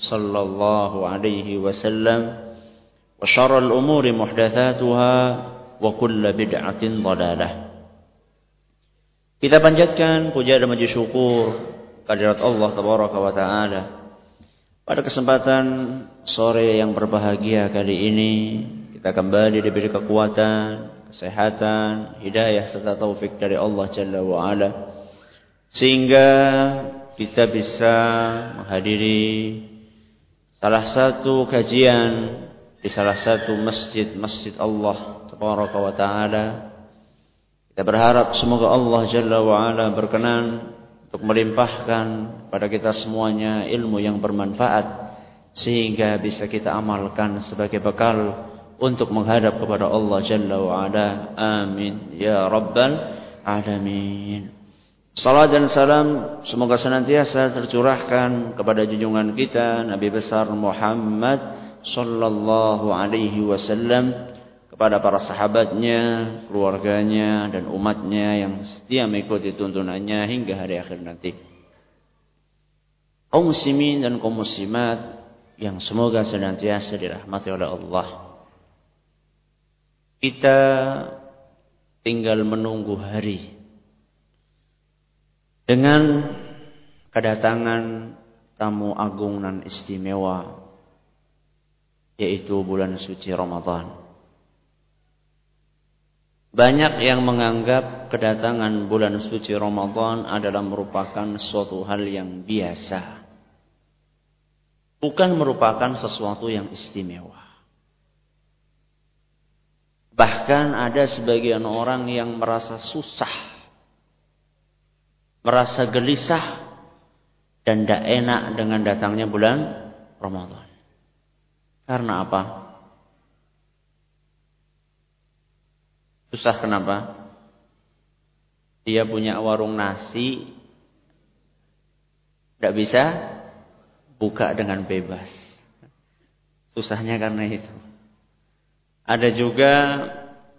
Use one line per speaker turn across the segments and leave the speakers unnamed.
صلى الله عليه وسلم وشر الأمور محدثاتها وكل بدعة ضلالة Kita panjatkan puja dan puji syukur kehadirat Allah tabaraka wa taala. Pada kesempatan sore yang berbahagia kali ini kita kembali diberi kekuatan, kesehatan, hidayah serta taufik dari Allah Jalla wa ala sehingga kita bisa menghadiri salah satu kajian di salah satu masjid-masjid Allah tabaraka wa taala kita berharap semoga Allah Jalla wa'ala berkenan untuk melimpahkan pada kita semuanya ilmu yang bermanfaat sehingga bisa kita amalkan sebagai bekal untuk menghadap kepada Allah Jalla wa'ala. Amin. Ya Rabbal Alamin. Salam dan salam semoga senantiasa tercurahkan kepada junjungan kita Nabi besar Muhammad sallallahu alaihi wasallam kepada para sahabatnya, keluarganya, dan umatnya yang setia mengikuti tuntunannya hingga hari akhir nanti. Kaum muslimin dan kaum muslimat yang semoga senantiasa dirahmati oleh Allah. Kita tinggal menunggu hari dengan kedatangan tamu agung dan istimewa yaitu bulan suci Ramadan. Banyak yang menganggap kedatangan bulan suci Ramadan adalah merupakan suatu hal yang biasa. Bukan merupakan sesuatu yang istimewa. Bahkan ada sebagian orang yang merasa susah. Merasa gelisah. Dan tidak enak dengan datangnya bulan Ramadan. Karena apa? Susah kenapa? Dia punya warung nasi, tidak bisa buka dengan bebas. Susahnya karena itu. Ada juga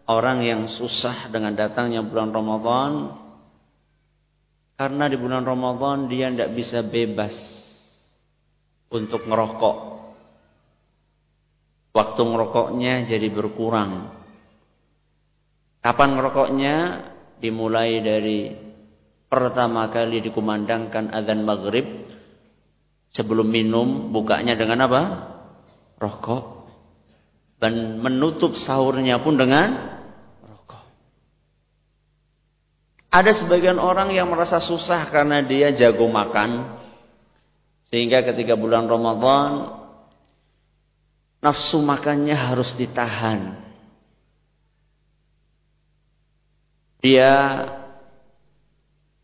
orang yang susah dengan datangnya bulan Ramadan karena di bulan Ramadan dia tidak bisa bebas untuk ngerokok. Waktu ngerokoknya jadi berkurang. Kapan ngerokoknya? Dimulai dari pertama kali dikumandangkan azan maghrib. Sebelum minum, bukanya dengan apa? Rokok. Dan menutup sahurnya pun dengan rokok. Ada sebagian orang yang merasa susah karena dia jago makan. Sehingga ketika bulan Ramadan, nafsu makannya harus ditahan. Dia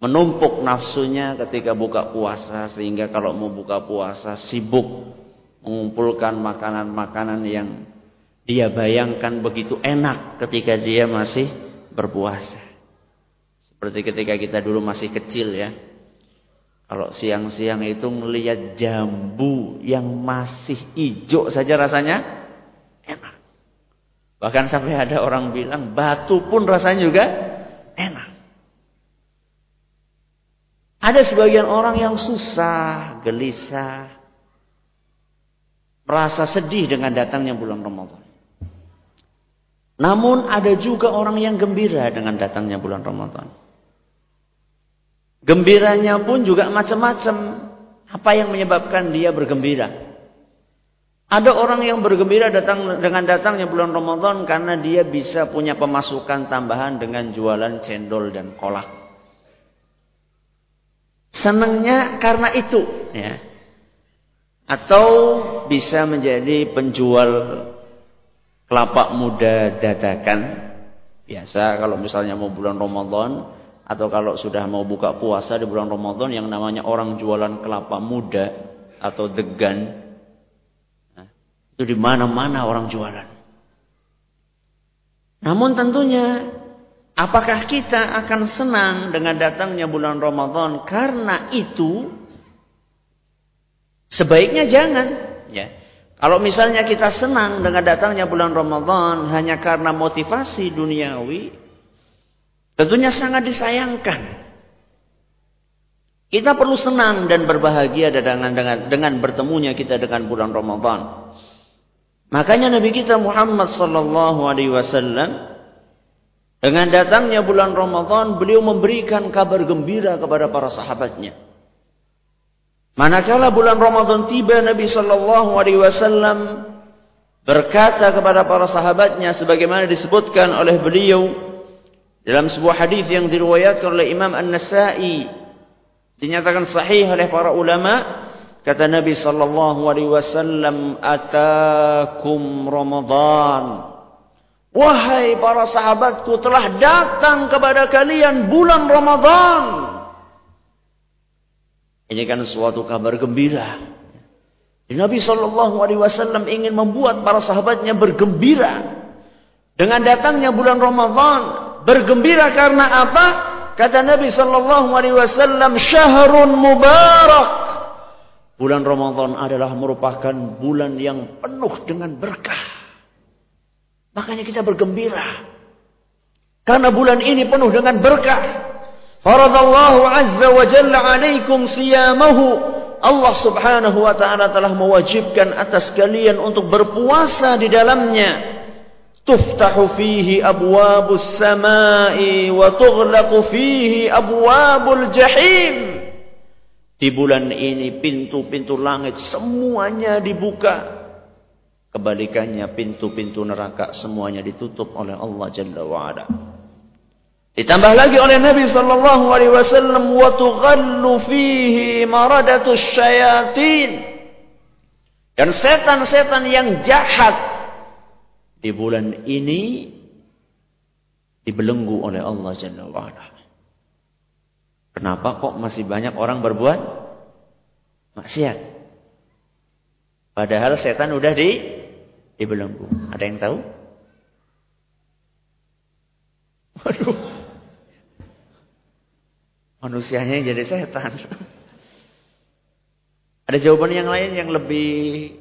menumpuk nafsunya ketika buka puasa sehingga kalau mau buka puasa sibuk mengumpulkan makanan-makanan yang dia bayangkan begitu enak ketika dia masih berpuasa. Seperti ketika kita dulu masih kecil ya. Kalau siang-siang itu melihat jambu yang masih hijau saja rasanya enak. Bahkan sampai ada orang bilang batu pun rasanya juga enak. Ada sebagian orang yang susah, gelisah, merasa sedih dengan datangnya bulan Ramadan. Namun ada juga orang yang gembira dengan datangnya bulan Ramadan. Gembiranya pun juga macam-macam. Apa yang menyebabkan dia bergembira? Ada orang yang bergembira datang dengan datangnya bulan Ramadan karena dia bisa punya pemasukan tambahan dengan jualan cendol dan kolak. Senangnya karena itu, ya. Atau bisa menjadi penjual kelapa muda dadakan. Biasa kalau misalnya mau bulan Ramadan, atau kalau sudah mau buka puasa di bulan Ramadan yang namanya orang jualan kelapa muda atau degan. Nah, itu di mana-mana orang jualan. Namun tentunya apakah kita akan senang dengan datangnya bulan Ramadan karena itu sebaiknya jangan ya. Kalau misalnya kita senang dengan datangnya bulan Ramadan hanya karena motivasi duniawi, Tentunya sangat disayangkan. Kita perlu senang dan berbahagia dengan dengan dengan bertemunya kita dengan bulan Ramadan. Makanya Nabi kita Muhammad sallallahu alaihi wasallam dengan datangnya bulan Ramadan beliau memberikan kabar gembira kepada para sahabatnya. Manakala bulan Ramadan tiba Nabi sallallahu alaihi wasallam berkata kepada para sahabatnya sebagaimana disebutkan oleh beliau dalam sebuah hadis yang diriwayatkan oleh Imam An-Nasa'i dinyatakan sahih oleh para ulama kata Nabi sallallahu alaihi wasallam atakum Ramadan. Wahai para sahabatku telah datang kepada kalian bulan Ramadan. Ini kan suatu kabar gembira. Nabi sallallahu alaihi wasallam ingin membuat para sahabatnya bergembira dengan datangnya bulan Ramadan Bergembira karena apa? Kata Nabi sallallahu alaihi wasallam, "Syahrun mubarak." Bulan Ramadan adalah merupakan bulan yang penuh dengan berkah. Makanya kita bergembira. Karena bulan ini penuh dengan berkah. Faradallahu azza wa jalla alaikum siyamahu. Allah subhanahu wa ta'ala telah mewajibkan atas kalian untuk berpuasa di dalamnya. تفتح فيه أبواب samai وتغلق فيه أبواب الجحيم. Di bulan ini pintu-pintu langit semuanya dibuka. Kebalikannya pintu-pintu neraka semuanya ditutup oleh Allah Jalla wa'ala. Ditambah lagi oleh Nabi sallallahu alaihi wasallam wa tughallu fihi maradatus syayatin. Dan setan-setan yang jahat di bulan ini dibelenggu oleh Allah Jalla wa'ala. Kenapa kok masih banyak orang berbuat maksiat? Padahal setan udah di dibelenggu. Ada yang tahu? Waduh. Manusianya jadi setan. Ada jawaban yang lain yang lebih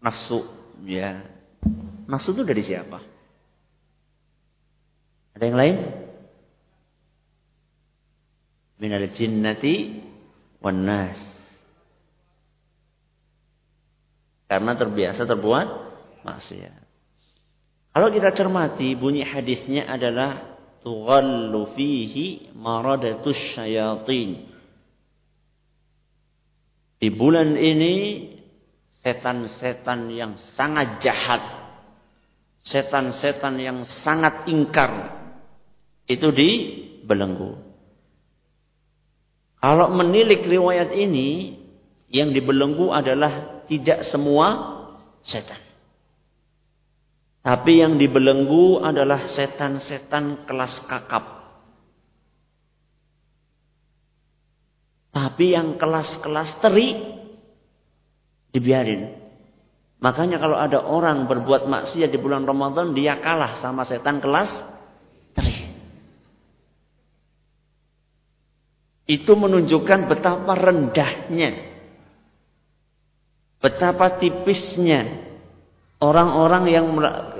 nafsu, ya. Maksud itu dari siapa? Ada yang lain? Minal jinnati wan nas. Karena terbiasa terbuat maksiat. Kalau kita cermati bunyi hadisnya adalah tughallu fihi maradatus syayatin. Di bulan ini setan-setan yang sangat jahat setan-setan yang sangat ingkar itu dibelenggu. Kalau menilik riwayat ini, yang dibelenggu adalah tidak semua setan. Tapi yang dibelenggu adalah setan-setan kelas kakap. Tapi yang kelas-kelas teri dibiarin. Makanya kalau ada orang berbuat maksiat di bulan Ramadan, dia kalah sama setan kelas teri. Itu menunjukkan betapa rendahnya. Betapa tipisnya orang-orang yang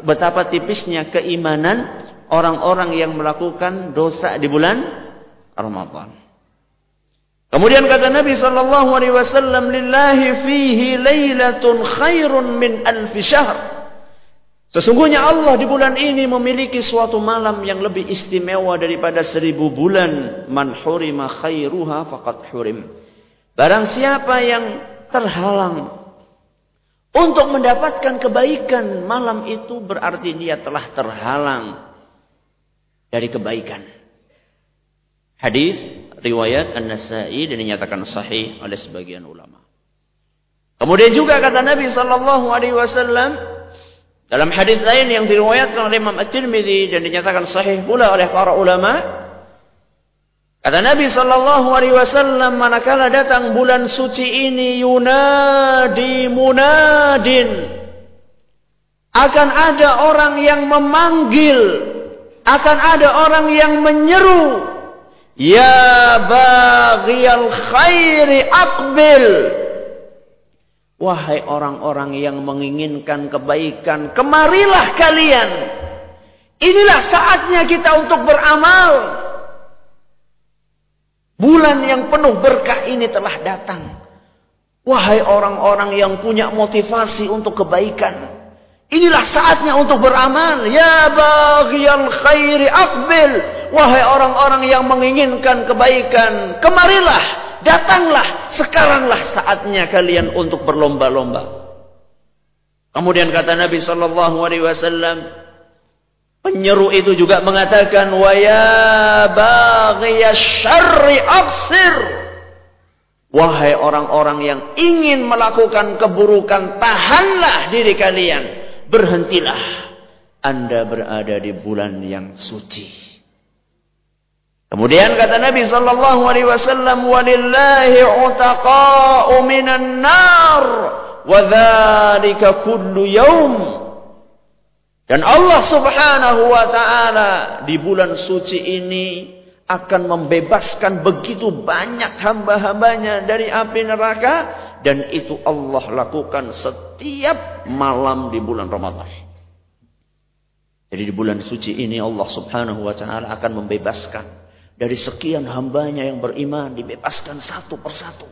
betapa tipisnya keimanan orang-orang yang melakukan dosa di bulan Ramadan. Kemudian kata Nabi sallallahu alaihi wasallam, "Lillahi fihi lailatun khairun min alf syahr." Sesungguhnya Allah di bulan ini memiliki suatu malam yang lebih istimewa daripada seribu bulan. Man hurima khairuha faqad hurim. Barang siapa yang terhalang untuk mendapatkan kebaikan malam itu berarti dia telah terhalang dari kebaikan. Hadis riwayat An-Nasa'i dan dinyatakan sahih oleh sebagian ulama. Kemudian juga kata Nabi sallallahu alaihi wasallam dalam hadis lain yang diriwayatkan oleh Imam At-Tirmidzi dan dinyatakan sahih pula oleh para ulama, Kata Nabi sallallahu alaihi wasallam manakala datang bulan suci ini yunadi munadin akan ada orang yang memanggil akan ada orang yang menyeru ya baghiyal khairi aqbil wahai orang-orang yang menginginkan kebaikan kemarilah kalian inilah saatnya kita untuk beramal Bulan yang penuh berkah ini telah datang. Wahai orang-orang yang punya motivasi untuk kebaikan. Inilah saatnya untuk beramal. Ya baghiyal khairi akbil. Wahai orang-orang yang menginginkan kebaikan. Kemarilah, datanglah. Sekaranglah saatnya kalian untuk berlomba-lomba. Kemudian kata Nabi sallallahu alaihi wasallam, Penyeru itu juga mengatakan wa ya syarri absir. Wahai orang-orang yang ingin melakukan keburukan, tahanlah diri kalian. Berhentilah. Anda berada di bulan yang suci. Kemudian kata Nabi sallallahu alaihi wasallam, "Walillahi utaqa'u minan nar wa dzalika kullu yaum." Dan Allah subhanahu wa ta'ala di bulan suci ini akan membebaskan begitu banyak hamba-hambanya dari api neraka. Dan itu Allah lakukan setiap malam di bulan Ramadan. Jadi di bulan suci ini Allah subhanahu wa ta'ala akan membebaskan. Dari sekian hambanya yang beriman dibebaskan satu persatu.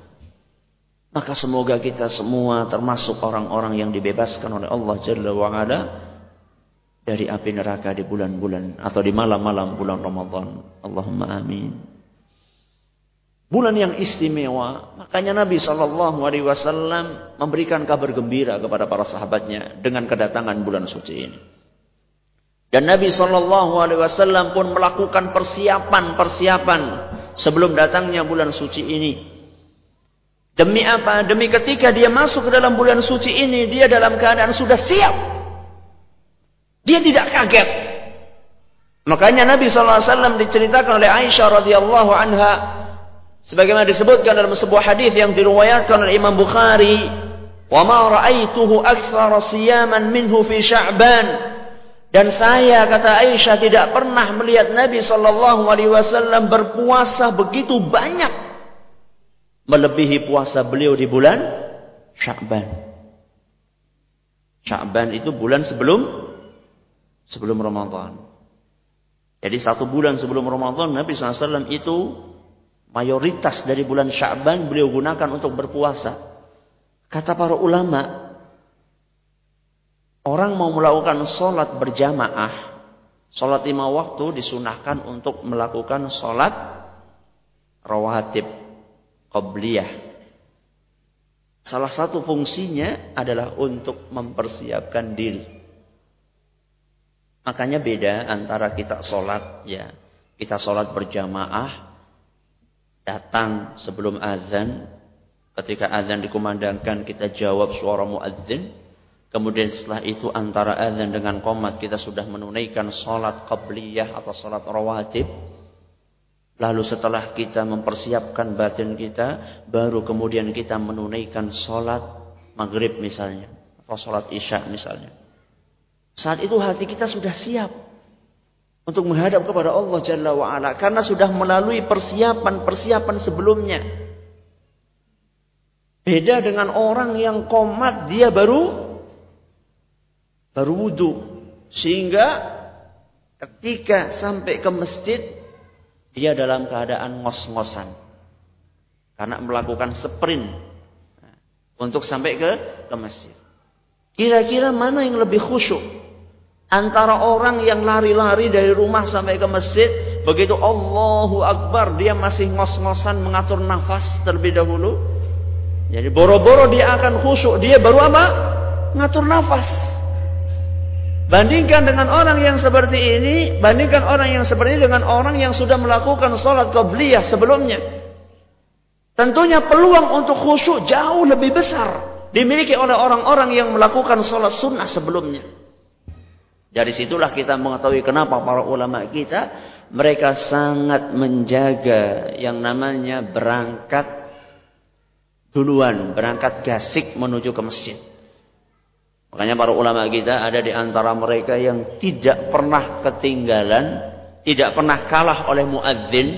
Maka semoga kita semua termasuk orang-orang yang dibebaskan oleh Allah Jalla wa'ala dari api neraka di bulan-bulan atau di malam-malam bulan Ramadan. Allahumma amin. Bulan yang istimewa, makanya Nabi Shallallahu Alaihi Wasallam memberikan kabar gembira kepada para sahabatnya dengan kedatangan bulan suci ini. Dan Nabi Shallallahu Alaihi Wasallam pun melakukan persiapan-persiapan sebelum datangnya bulan suci ini. Demi apa? Demi ketika dia masuk ke dalam bulan suci ini, dia dalam keadaan sudah siap dia tidak kaget. Makanya Nabi SAW diceritakan oleh Aisyah radhiyallahu anha sebagaimana disebutkan dalam sebuah hadis yang diriwayatkan oleh Imam Bukhari, "Wa ma ra'aituhu aktsara siyaman minhu fi Sya'ban." Dan saya kata Aisyah tidak pernah melihat Nabi sallallahu alaihi wasallam berpuasa begitu banyak melebihi puasa beliau di bulan Sya'ban. Sya'ban itu bulan sebelum sebelum Ramadan. Jadi satu bulan sebelum Ramadan Nabi SAW itu mayoritas dari bulan Syaban beliau gunakan untuk berpuasa. Kata para ulama, orang mau melakukan sholat berjamaah, sholat lima waktu disunahkan untuk melakukan sholat rawatib, qabliyah. Salah satu fungsinya adalah untuk mempersiapkan diri Makanya beda antara kita sholat ya. Kita sholat berjamaah. Datang sebelum azan. Ketika azan dikumandangkan kita jawab suara muadzin. Kemudian setelah itu antara azan dengan komat kita sudah menunaikan sholat qabliyah atau sholat rawatib. Lalu setelah kita mempersiapkan batin kita, baru kemudian kita menunaikan sholat maghrib misalnya. Atau sholat isya misalnya. Saat itu hati kita sudah siap untuk menghadap kepada Allah Jalla wa ala karena sudah melalui persiapan-persiapan sebelumnya. Beda dengan orang yang komat dia baru baru wudhu sehingga ketika sampai ke masjid dia dalam keadaan ngos-ngosan karena melakukan sprint untuk sampai ke ke masjid. Kira-kira mana yang lebih khusyuk? Antara orang yang lari-lari dari rumah sampai ke masjid, begitu Allahu Akbar, dia masih ngos-ngosan mengatur nafas terlebih dahulu. Jadi boro-boro dia akan khusyuk, dia baru apa? Ngatur nafas. Bandingkan dengan orang yang seperti ini, bandingkan orang yang seperti ini dengan orang yang sudah melakukan sholat qabliyah sebelumnya. Tentunya peluang untuk khusyuk jauh lebih besar dimiliki oleh orang-orang yang melakukan sholat sunnah sebelumnya. Dari situlah kita mengetahui kenapa para ulama kita mereka sangat menjaga yang namanya berangkat duluan, berangkat gasik menuju ke masjid. Makanya para ulama kita ada di antara mereka yang tidak pernah ketinggalan, tidak pernah kalah oleh muadzin,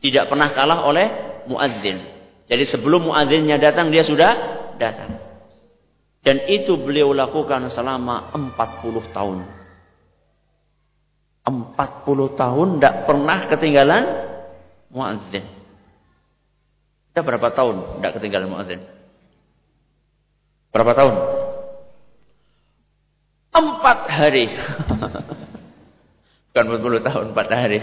tidak pernah kalah oleh muadzin. Jadi sebelum muadzinnya datang dia sudah datang. Dan itu beliau lakukan selama 40 tahun. 40 tahun tidak pernah ketinggalan muadzin. Kita berapa tahun tidak ketinggalan muadzin? Berapa tahun? Empat hari. Bukan 40 tahun, empat hari.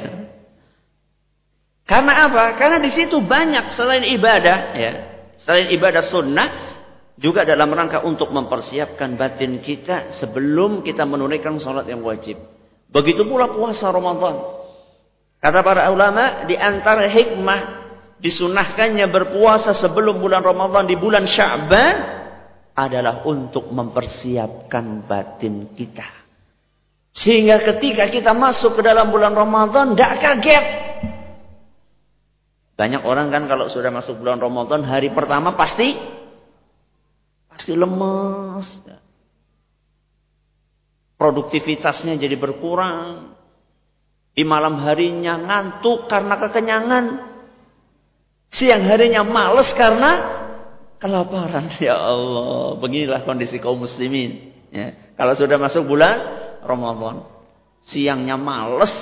Karena apa? Karena di situ banyak selain ibadah, ya, selain ibadah sunnah, juga dalam rangka untuk mempersiapkan batin kita sebelum kita menunaikan sholat yang wajib. Begitu pula puasa Ramadan. Kata para ulama, di antara hikmah disunahkannya berpuasa sebelum bulan Ramadan di bulan Sya'ban adalah untuk mempersiapkan batin kita. Sehingga ketika kita masuk ke dalam bulan Ramadan, tidak kaget. Banyak orang kan kalau sudah masuk bulan Ramadan, hari pertama pasti Pasti lemes. Produktivitasnya jadi berkurang. Di malam harinya ngantuk karena kekenyangan. Siang harinya males karena kelaparan. Ya Allah, beginilah kondisi kaum muslimin. Ya. Kalau sudah masuk bulan Ramadan, siangnya males.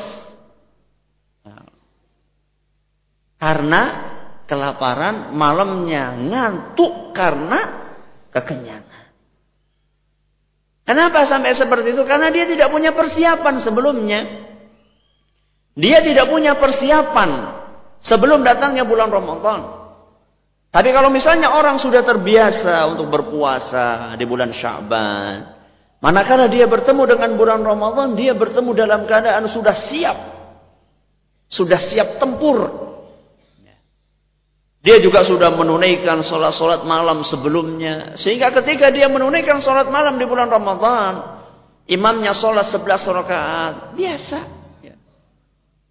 Ya. Karena kelaparan, malamnya ngantuk karena kekenyangan. Kenapa sampai seperti itu? Karena dia tidak punya persiapan sebelumnya. Dia tidak punya persiapan sebelum datangnya bulan Ramadan. Tapi kalau misalnya orang sudah terbiasa untuk berpuasa di bulan Syaban, manakala dia bertemu dengan bulan Ramadan, dia bertemu dalam keadaan sudah siap. Sudah siap tempur. Dia juga sudah menunaikan sholat-sholat malam sebelumnya. Sehingga ketika dia menunaikan sholat malam di bulan Ramadan. Imamnya sholat 11 rakaat. Biasa. Ya.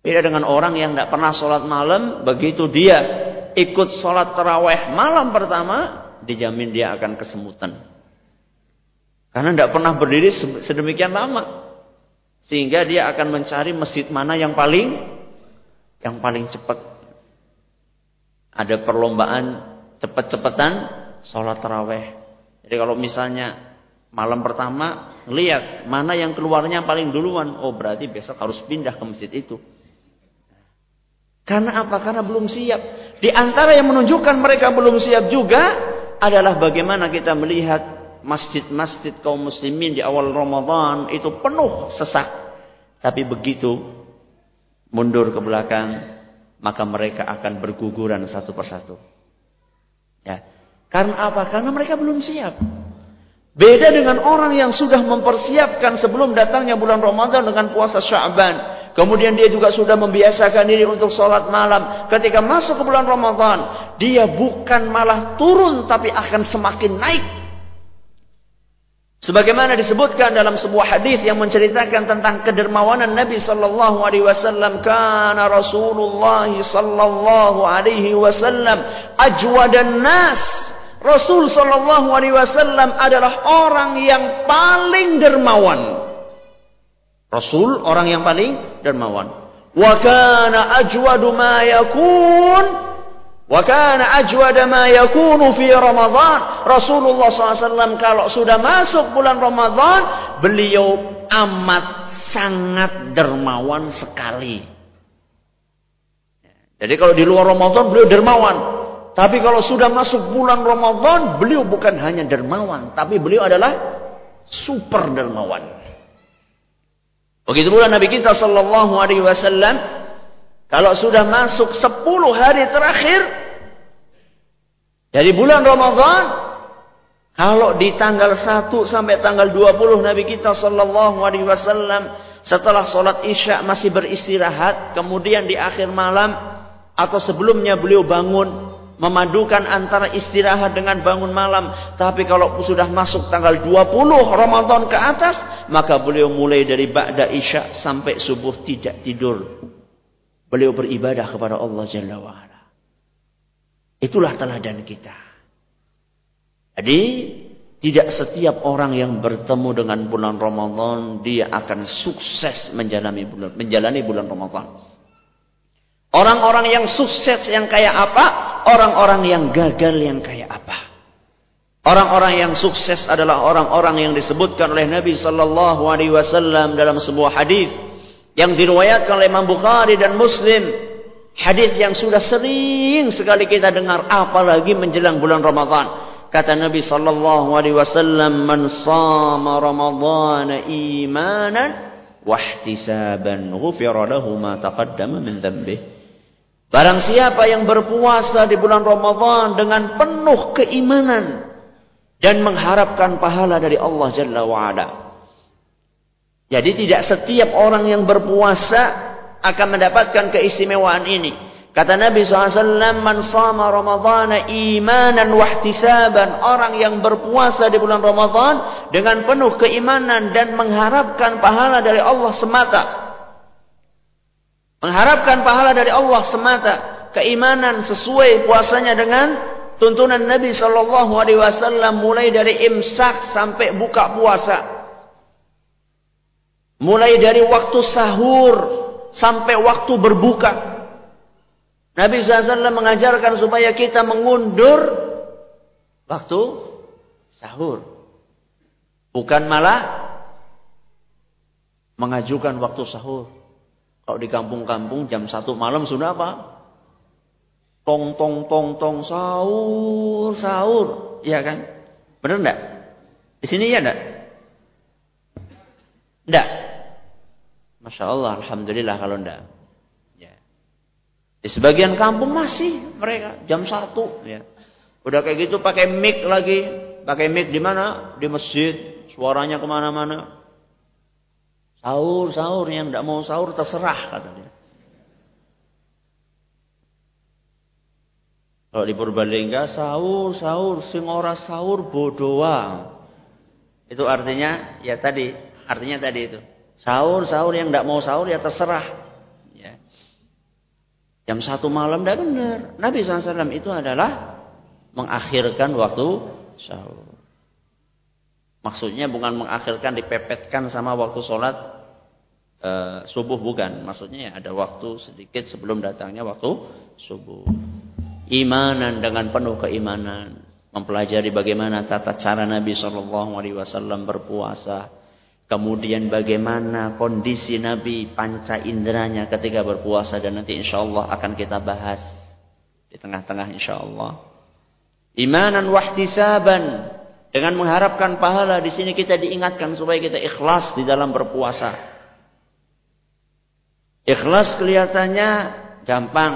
Beda dengan orang yang tidak pernah sholat malam. Begitu dia ikut sholat terawih malam pertama. Dijamin dia akan kesemutan. Karena tidak pernah berdiri sedemikian lama. Sehingga dia akan mencari masjid mana yang paling yang paling cepat ada perlombaan cepet-cepetan sholat taraweh. Jadi kalau misalnya malam pertama lihat mana yang keluarnya paling duluan, oh berarti besok harus pindah ke masjid itu. Karena apa? Karena belum siap. Di antara yang menunjukkan mereka belum siap juga adalah bagaimana kita melihat masjid-masjid kaum muslimin di awal Ramadan itu penuh sesak. Tapi begitu mundur ke belakang maka mereka akan berguguran satu persatu. Ya. Karena apa? Karena mereka belum siap. Beda dengan orang yang sudah mempersiapkan sebelum datangnya bulan Ramadan dengan puasa Sya'ban. Kemudian dia juga sudah membiasakan diri untuk sholat malam. Ketika masuk ke bulan Ramadan, dia bukan malah turun tapi akan semakin naik Sebagaimana disebutkan dalam sebuah hadis yang menceritakan tentang kedermawanan Nabi sallallahu alaihi wasallam, kana Rasulullah sallallahu alaihi wasallam ajwadan nas. Rasul sallallahu alaihi wasallam adalah orang yang paling dermawan. Rasul orang yang paling dermawan. Wa kana ajwadu ma yakun wa kana ajwada ma yakunu fi Ramadan. Rasulullah SAW kalau sudah masuk bulan Ramadan, beliau amat sangat dermawan sekali. Jadi kalau di luar Ramadan beliau dermawan. Tapi kalau sudah masuk bulan Ramadan, beliau bukan hanya dermawan, tapi beliau adalah super dermawan. Begitu pula Nabi kita sallallahu alaihi wasallam kalau sudah masuk 10 hari terakhir dari bulan Ramadan kalau di tanggal 1 sampai tanggal 20 Nabi kita sallallahu alaihi wasallam setelah sholat isya masih beristirahat, kemudian di akhir malam atau sebelumnya beliau bangun memadukan antara istirahat dengan bangun malam. Tapi kalau sudah masuk tanggal 20 Ramadan ke atas, maka beliau mulai dari ba'da isya sampai subuh tidak tidur. Beliau beribadah kepada Allah Jalla wa'ala. Itulah teladan kita. Jadi tidak setiap orang yang bertemu dengan bulan Ramadan dia akan sukses menjalani bulan menjalani bulan Ramadan. Orang-orang yang sukses yang kayak apa? Orang-orang yang gagal yang kayak apa? Orang-orang yang sukses adalah orang-orang yang disebutkan oleh Nabi sallallahu alaihi wasallam dalam sebuah hadis yang diriwayatkan oleh Imam Bukhari dan Muslim. Hadis yang sudah sering sekali kita dengar apalagi menjelang bulan Ramadan. Kata Nabi sallallahu alaihi wasallam, "Man shama Ramadhan imanan wa ihtisaban, ghufira lahu ma taqaddama min dhanbihi." Barang siapa yang berpuasa di bulan Ramadan dengan penuh keimanan dan mengharapkan pahala dari Allah Jalla wa'ala. Jadi tidak setiap orang yang berpuasa akan mendapatkan keistimewaan ini. Kata Nabi SAW, Man sama Ramadana imanan wahtisaban. Orang yang berpuasa di bulan Ramadan dengan penuh keimanan dan mengharapkan pahala dari Allah semata. Mengharapkan pahala dari Allah semata. Keimanan sesuai puasanya dengan tuntunan Nabi Sallallahu Alaihi Wasallam mulai dari imsak sampai buka puasa. Mulai dari waktu sahur sampai waktu berbuka. Nabi SAW mengajarkan supaya kita mengundur waktu sahur. Bukan malah mengajukan waktu sahur. Kalau di kampung-kampung jam satu malam sudah apa? Tong tong tong tong sahur sahur, ya kan? Benar enggak? Di sini ya enggak? Enggak. Masya Allah, Alhamdulillah kalau enggak. Di sebagian kampung masih mereka jam satu ya. Udah kayak gitu pakai mic lagi, pakai mic di mana? Di masjid, suaranya ke mana-mana. Sahur, sahur yang tidak mau sahur terserah kata dia. Kalau di Purbalingga sahur, sahur, sing ora sahur bodoa. Itu artinya ya tadi, artinya tadi itu. Sahur, sahur yang tidak mau sahur ya terserah. Jam satu malam tidak benar. Nabi SAW itu adalah mengakhirkan waktu sahur. Maksudnya bukan mengakhirkan dipepetkan sama waktu sholat e, subuh bukan. Maksudnya ya ada waktu sedikit sebelum datangnya waktu subuh. Imanan dengan penuh keimanan, mempelajari bagaimana tata cara Nabi SAW berpuasa, Kemudian bagaimana kondisi Nabi panca inderanya ketika berpuasa dan nanti insya Allah akan kita bahas di tengah-tengah insya Allah. Imanan wahtisaban dengan mengharapkan pahala di sini kita diingatkan supaya kita ikhlas di dalam berpuasa. Ikhlas kelihatannya gampang,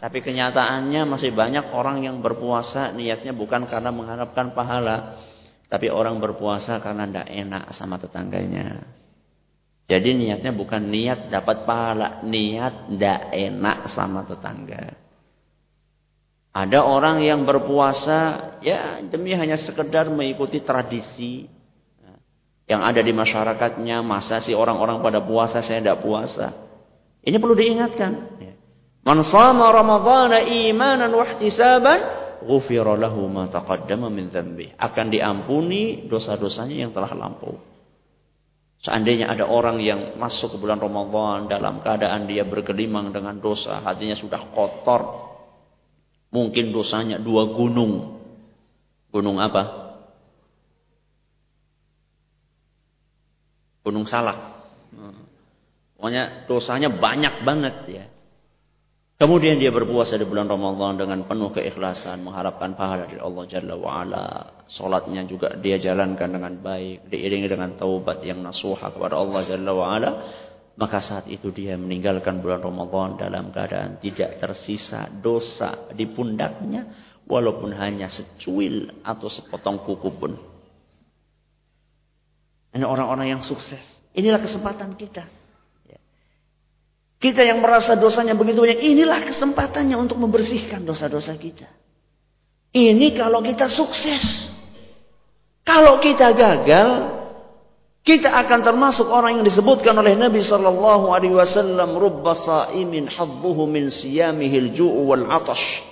tapi kenyataannya masih banyak orang yang berpuasa niatnya bukan karena mengharapkan pahala, tapi orang berpuasa karena tidak enak sama tetangganya. Jadi niatnya bukan niat dapat pahala, niat tidak enak sama tetangga. Ada orang yang berpuasa ya demi hanya sekedar mengikuti tradisi yang ada di masyarakatnya. Masa sih orang-orang pada puasa saya tidak puasa? Ini perlu diingatkan. Man sama Ramadhan imanan wa ihtisaban ghufira lahu ma taqaddama min dhanbi. Akan diampuni dosa-dosanya yang telah lampau. Seandainya ada orang yang masuk ke bulan Ramadan dalam keadaan dia bergelimang dengan dosa, hatinya sudah kotor. Mungkin dosanya dua gunung. Gunung apa? Gunung Salak. Pokoknya dosanya banyak banget ya. Kemudian dia berpuasa di bulan Ramadan dengan penuh keikhlasan, mengharapkan pahala dari Allah Jalla wa'ala. Salatnya juga dia jalankan dengan baik, diiringi dengan taubat yang nasuha kepada Allah Jalla wa'ala. Maka saat itu dia meninggalkan bulan Ramadan dalam keadaan tidak tersisa dosa di pundaknya, walaupun hanya secuil atau sepotong kuku pun. Ini orang-orang yang sukses. Inilah kesempatan kita. Kita yang merasa dosanya begitu banyak, inilah kesempatannya untuk membersihkan dosa-dosa kita. Ini kalau kita sukses. Kalau kita gagal, kita akan termasuk orang yang disebutkan oleh Nabi sallallahu alaihi wasallam, "Rubba sa'imin hadduhu min siyamihil ju'u wal 'atash."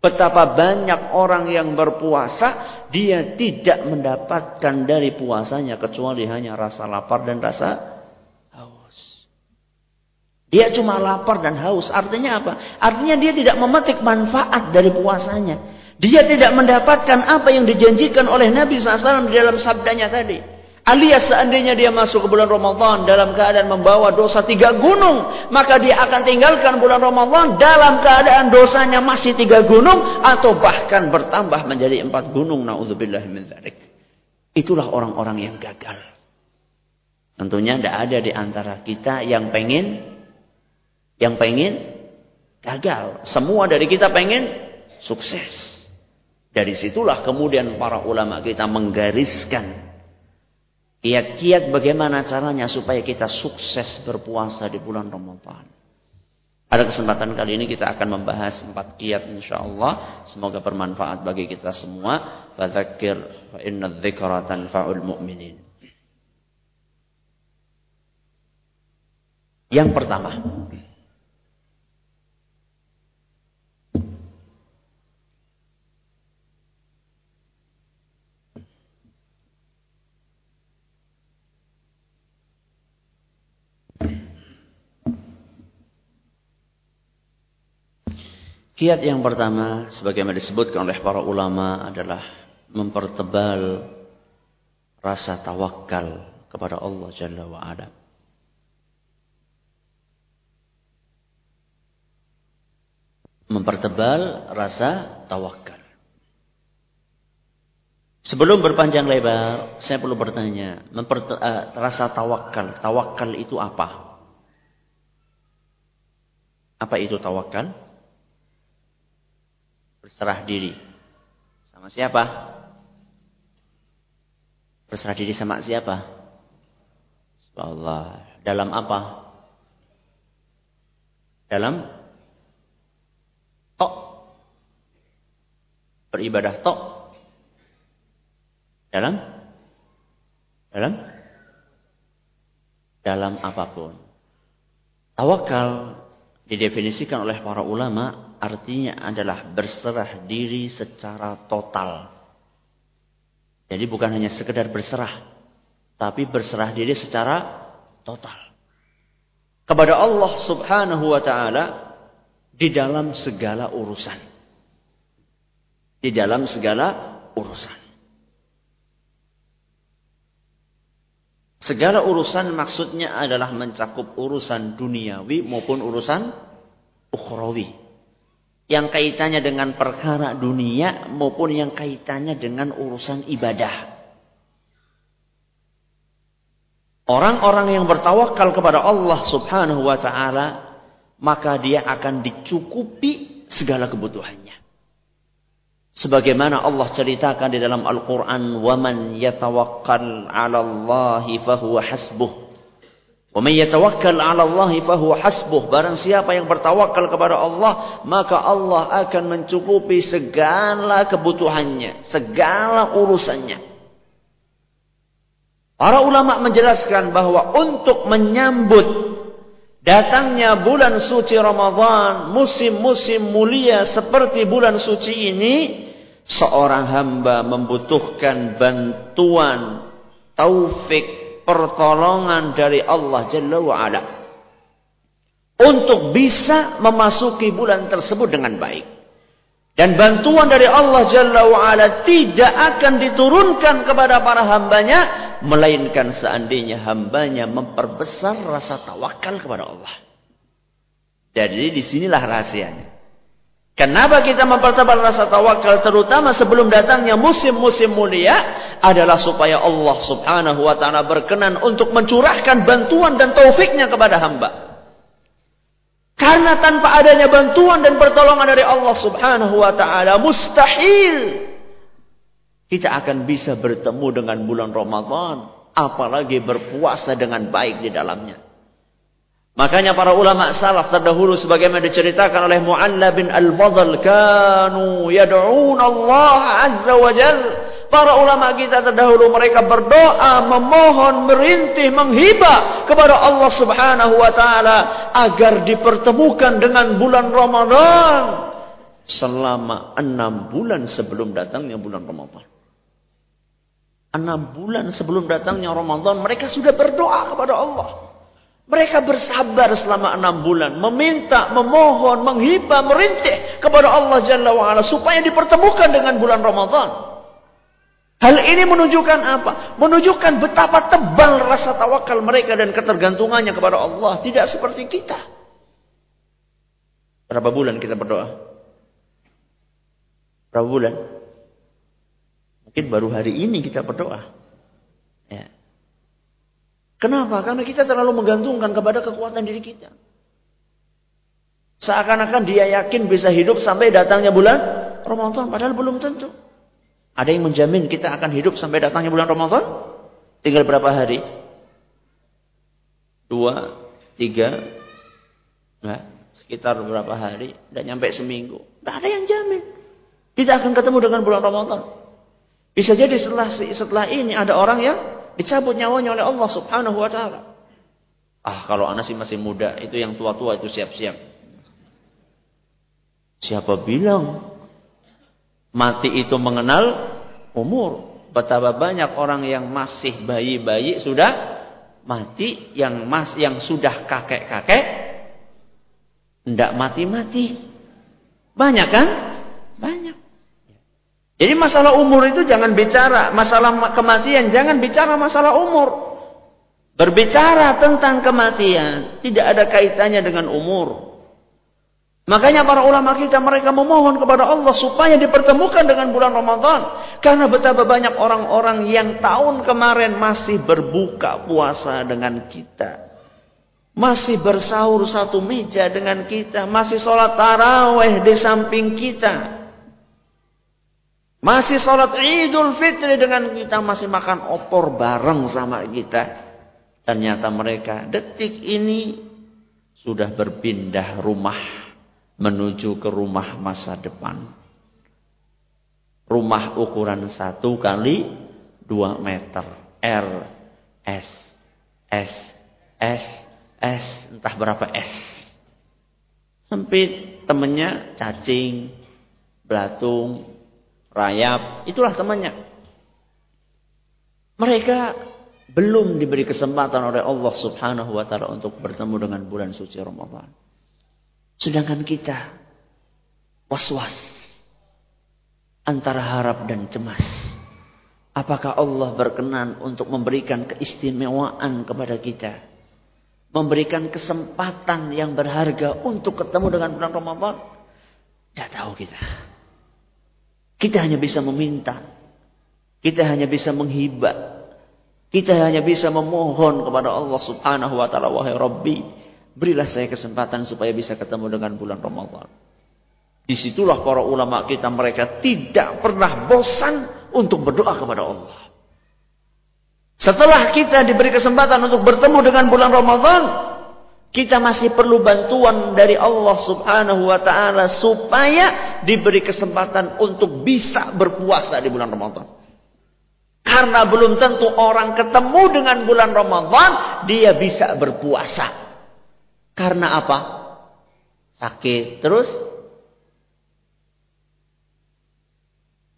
Betapa banyak orang yang berpuasa, dia tidak mendapatkan dari puasanya kecuali hanya rasa lapar dan rasa dia cuma lapar dan haus. Artinya apa? Artinya dia tidak memetik manfaat dari puasanya. Dia tidak mendapatkan apa yang dijanjikan oleh Nabi SAW di dalam sabdanya tadi. Alias seandainya dia masuk ke bulan Ramadan dalam keadaan membawa dosa tiga gunung. Maka dia akan tinggalkan bulan Ramadan dalam keadaan dosanya masih tiga gunung. Atau bahkan bertambah menjadi empat gunung. Itulah orang-orang yang gagal. Tentunya tidak ada di antara kita yang pengen yang pengen gagal. Semua dari kita pengen sukses. Dari situlah kemudian para ulama kita menggariskan kiat-kiat bagaimana caranya supaya kita sukses berpuasa di bulan Ramadan. Pada kesempatan kali ini kita akan membahas empat kiat insyaallah. Semoga bermanfaat bagi kita semua. Fadzakir fa inna dzikra tanfa'ul mu'minin. Yang pertama, Kiat yang pertama, sebagaimana disebutkan oleh para ulama adalah mempertebal rasa tawakal kepada Allah Jalla wa'ala. Mempertebal rasa tawakal. Sebelum berpanjang lebar, saya perlu bertanya, uh, rasa tawakal, tawakal itu apa? Apa itu tawakal? Berserah diri. Sama siapa? Berserah diri sama siapa? Allah. Dalam apa? Dalam tok. Beribadah tok. Dalam dalam dalam apa pun. Tawakal didefinisikan oleh para ulama artinya adalah berserah diri secara total. Jadi bukan hanya sekedar berserah, tapi berserah diri secara total. Kepada Allah Subhanahu wa taala di dalam segala urusan. Di dalam segala urusan. Segala urusan maksudnya adalah mencakup urusan duniawi maupun urusan ukhrawi yang kaitannya dengan perkara dunia maupun yang kaitannya dengan urusan ibadah. Orang-orang yang bertawakal kepada Allah Subhanahu wa taala maka dia akan dicukupi segala kebutuhannya. Sebagaimana Allah ceritakan di dalam Al-Qur'an, "Wa man yatawakkal 'ala Allah fahuwa hasbuh." Wa yatawakkal 'ala Allah fahuwa hasbuh. Barang siapa yang bertawakal kepada Allah, maka Allah akan mencukupi segala kebutuhannya, segala urusannya. Para ulama menjelaskan bahwa untuk menyambut datangnya bulan suci Ramadan, musim-musim mulia seperti bulan suci ini, seorang hamba membutuhkan bantuan, taufik, pertolongan dari Allah Jalla wa'ala. Untuk bisa memasuki bulan tersebut dengan baik. Dan bantuan dari Allah Jalla wa'ala tidak akan diturunkan kepada para hambanya. Melainkan seandainya hambanya memperbesar rasa tawakal kepada Allah. Jadi di sinilah rahasianya. Kenapa kita mempertebal rasa tawakal terutama sebelum datangnya musim-musim mulia adalah supaya Allah Subhanahu wa taala berkenan untuk mencurahkan bantuan dan taufiknya kepada hamba. Karena tanpa adanya bantuan dan pertolongan dari Allah Subhanahu wa taala mustahil kita akan bisa bertemu dengan bulan Ramadan apalagi berpuasa dengan baik di dalamnya. Makanya para ulama salaf terdahulu sebagaimana diceritakan oleh Mu'alla bin Al-Fadl kanu yad'un Allah Azza wa Jal. Para ulama kita terdahulu mereka berdoa, memohon, merintih, menghibah kepada Allah Subhanahu wa taala agar dipertemukan dengan bulan Ramadan selama enam bulan sebelum datangnya bulan Ramadan. Enam bulan sebelum datangnya Ramadan mereka sudah berdoa kepada Allah. Mereka bersabar selama enam bulan. Meminta, memohon, menghibah, merintih kepada Allah Jalla wa'ala. Supaya dipertemukan dengan bulan Ramadan. Hal ini menunjukkan apa? Menunjukkan betapa tebal rasa tawakal mereka dan ketergantungannya kepada Allah. Tidak seperti kita. Berapa bulan kita berdoa? Berapa bulan? Mungkin baru hari ini kita berdoa. Kenapa? Karena kita terlalu menggantungkan kepada kekuatan diri kita. Seakan-akan dia yakin bisa hidup sampai datangnya bulan Ramadan. Padahal belum tentu. Ada yang menjamin kita akan hidup sampai datangnya bulan Ramadan? Tinggal berapa hari? Dua, tiga, nah, sekitar berapa hari? Dan nyampe seminggu. Tidak ada yang jamin. Kita akan ketemu dengan bulan Ramadan. Bisa jadi setelah setelah ini ada orang yang Dicabut nyawanya oleh Allah subhanahu wa ta'ala. Ah kalau anak sih masih muda, itu yang tua-tua itu siap-siap. Siapa bilang mati itu mengenal umur? Betapa banyak orang yang masih bayi-bayi sudah mati, yang mas yang sudah kakek-kakek tidak mati-mati. Banyak kan? Banyak. Jadi masalah umur itu jangan bicara, masalah kematian jangan bicara masalah umur. Berbicara tentang kematian tidak ada kaitannya dengan umur. Makanya para ulama kita mereka memohon kepada Allah supaya dipertemukan dengan bulan Ramadan. Karena betapa banyak orang-orang yang tahun kemarin masih berbuka puasa dengan kita. Masih bersahur satu meja dengan kita. Masih sholat taraweh di samping kita. Masih sholat idul fitri dengan kita. Masih makan opor bareng sama kita. Ternyata mereka detik ini sudah berpindah rumah menuju ke rumah masa depan. Rumah ukuran satu kali dua meter. R, S, S, S, S, entah berapa S. Sempit, temennya cacing, belatung, rayap, itulah temannya. Mereka belum diberi kesempatan oleh Allah Subhanahu wa taala untuk bertemu dengan bulan suci Ramadan. Sedangkan kita was-was antara harap dan cemas. Apakah Allah berkenan untuk memberikan keistimewaan kepada kita? Memberikan kesempatan yang berharga untuk ketemu dengan bulan Ramadan? Tidak tahu kita. Kita hanya bisa meminta. Kita hanya bisa menghibah. Kita hanya bisa memohon kepada Allah subhanahu wa ta'ala. Wahai Rabbi, berilah saya kesempatan supaya bisa ketemu dengan bulan Ramadan. Di situlah para ulama kita mereka tidak pernah bosan untuk berdoa kepada Allah. Setelah kita diberi kesempatan untuk bertemu dengan bulan Ramadan, kita masih perlu bantuan dari Allah subhanahu wa ta'ala supaya diberi kesempatan untuk bisa berpuasa di bulan Ramadan. Karena belum tentu orang ketemu dengan bulan Ramadan, dia bisa berpuasa. Karena apa? Sakit. Terus?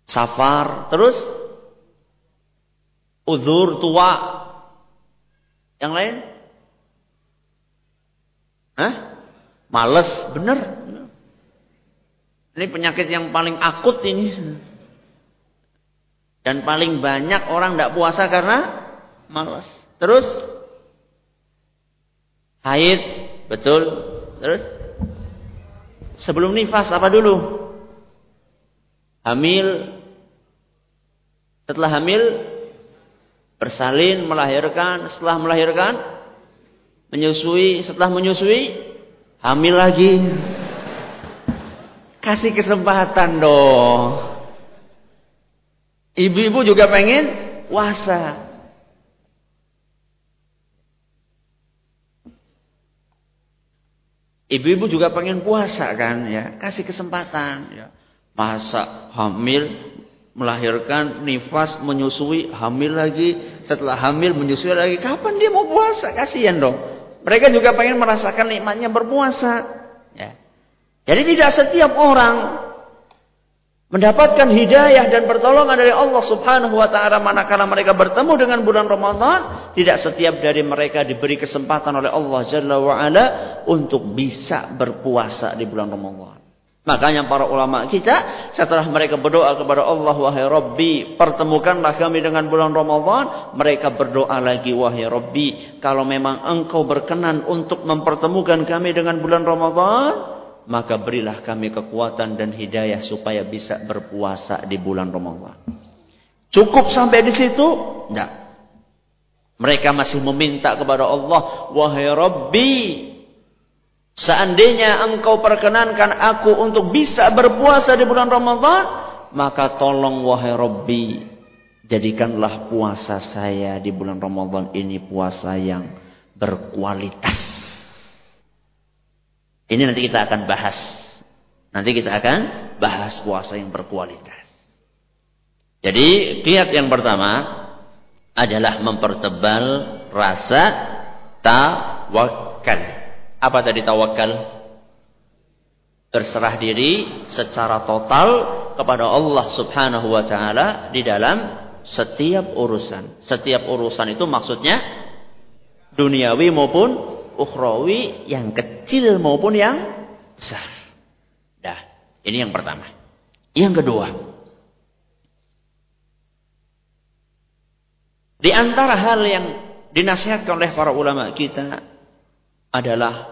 Safar. Terus? Uzur tua. Yang lain? Hah? Males, bener. Ini penyakit yang paling akut ini. Dan paling banyak orang tidak puasa karena malas. Terus haid, betul. Terus sebelum nifas apa dulu? Hamil. Setelah hamil bersalin, melahirkan, setelah melahirkan menyusui, setelah menyusui hamil lagi. Kasih kesempatan dong. Ibu-ibu juga pengen puasa. Ibu-ibu juga pengen puasa kan ya, kasih kesempatan ya. Masa hamil melahirkan nifas menyusui hamil lagi setelah hamil menyusui lagi kapan dia mau puasa kasihan dong mereka juga pengen merasakan nikmatnya berpuasa ya jadi tidak setiap orang mendapatkan hidayah dan pertolongan dari Allah Subhanahu wa taala manakala mereka bertemu dengan bulan Ramadan, tidak setiap dari mereka diberi kesempatan oleh Allah Jalla wa untuk bisa berpuasa di bulan Ramadan. Makanya para ulama kita setelah mereka berdoa kepada Allah wahai Rabbi pertemukanlah kami dengan bulan Ramadan mereka berdoa lagi wahai Rabbi kalau memang engkau berkenan untuk mempertemukan kami dengan bulan Ramadan maka berilah kami kekuatan dan hidayah supaya bisa berpuasa di bulan Ramadan. Cukup sampai di situ? Tidak. Mereka masih meminta kepada Allah, wahai Rabbi, seandainya engkau perkenankan aku untuk bisa berpuasa di bulan Ramadan, maka tolong wahai Rabbi, jadikanlah puasa saya di bulan Ramadan ini puasa yang berkualitas. Ini nanti kita akan bahas. Nanti kita akan bahas puasa yang berkualitas. Jadi kiat yang pertama adalah mempertebal rasa tawakal. Apa tadi tawakal? Berserah diri secara total kepada Allah Subhanahu wa taala di dalam setiap urusan. Setiap urusan itu maksudnya duniawi maupun ukhrawi yang kecil maupun yang besar. Dah, ini yang pertama. Yang kedua, di antara hal yang dinasihatkan oleh para ulama kita adalah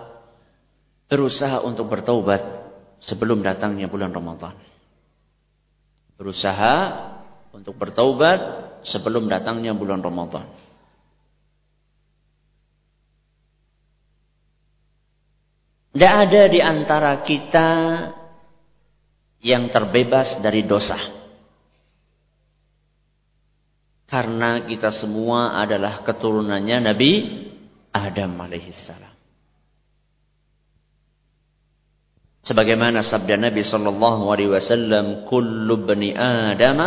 berusaha untuk bertaubat sebelum datangnya bulan Ramadan. Berusaha untuk bertaubat sebelum datangnya bulan Ramadan. Tidak ada di antara kita yang terbebas dari dosa. Karena kita semua adalah keturunannya Nabi Adam alaihissalam. Sebagaimana sabda Nabi sallallahu alaihi wasallam, "Kullu bani Adam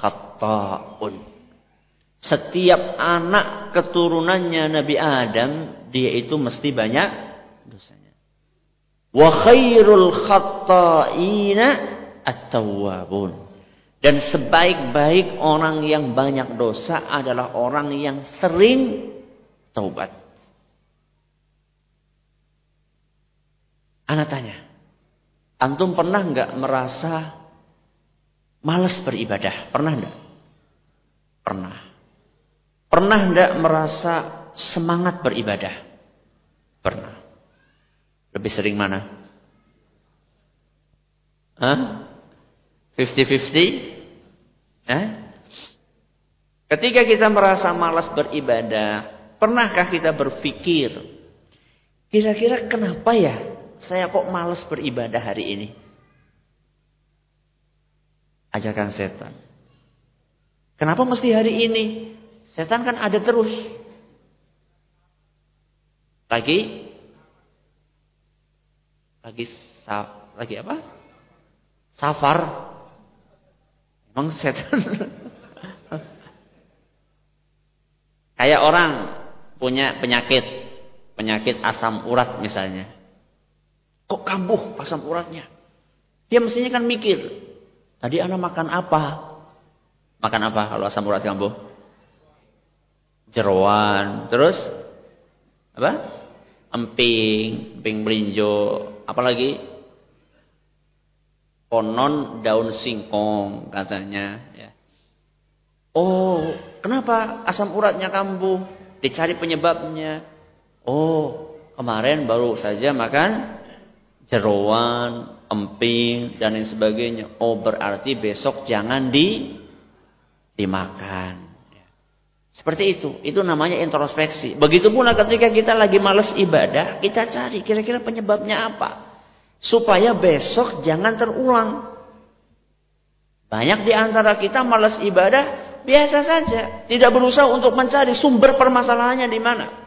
khata'un." Setiap anak keturunannya Nabi Adam, dia itu mesti banyak dosanya. Wa khairul khatta'ina at-tawwabun. Dan sebaik-baik orang yang banyak dosa adalah orang yang sering taubat. Anak tanya, antum pernah nggak merasa malas beribadah? Pernah nggak? Pernah. Pernah nggak merasa semangat beribadah? Pernah. Lebih sering mana? Hah? 50-50? Eh? Ketika kita merasa malas beribadah, pernahkah kita berpikir, kira-kira kenapa ya saya kok malas beribadah hari ini? Ajakan setan. Kenapa mesti hari ini? Setan kan ada terus. Lagi lagi lagi apa? Safar. Emang setan. Kayak orang punya penyakit, penyakit asam urat misalnya. Kok kambuh asam uratnya? Dia mestinya kan mikir, tadi anak makan apa? Makan apa kalau asam urat kambuh? Jeroan, terus apa? Emping, emping melinjo, apalagi konon daun singkong katanya ya. Oh, kenapa asam uratnya kambuh? Dicari penyebabnya. Oh, kemarin baru saja makan jeroan, emping dan lain sebagainya. Oh, berarti besok jangan di dimakan. Seperti itu. Itu namanya introspeksi. Begitu pula ketika kita lagi males ibadah, kita cari kira-kira penyebabnya apa. Supaya besok jangan terulang. Banyak di antara kita males ibadah biasa saja, tidak berusaha untuk mencari sumber permasalahannya di mana.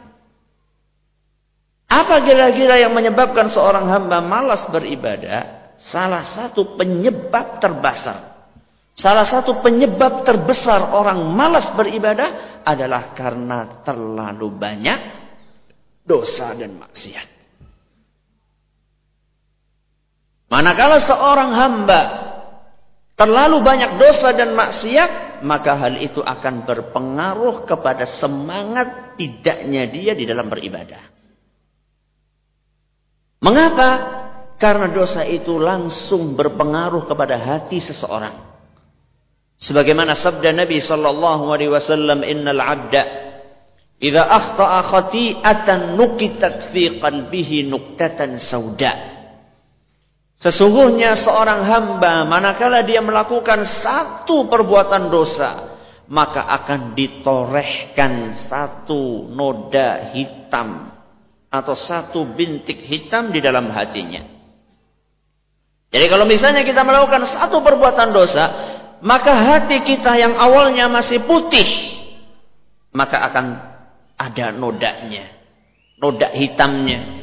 Apa kira-kira yang menyebabkan seorang hamba malas beribadah? Salah satu penyebab terbesar. Salah satu penyebab terbesar orang malas beribadah adalah karena terlalu banyak dosa dan maksiat. Manakala seorang hamba terlalu banyak dosa dan maksiat, maka hal itu akan berpengaruh kepada semangat tidaknya dia di dalam beribadah. Mengapa? Karena dosa itu langsung berpengaruh kepada hati seseorang. Sebagaimana sabda Nabi sallallahu alaihi wasallam, "Innal 'abda idza akhta'a khati'atan nukitat fi qalbihi nuktatan sauda." Sesungguhnya seorang hamba manakala dia melakukan satu perbuatan dosa, maka akan ditorehkan satu noda hitam atau satu bintik hitam di dalam hatinya. Jadi kalau misalnya kita melakukan satu perbuatan dosa, maka hati kita yang awalnya masih putih, maka akan ada nodanya, noda hitamnya.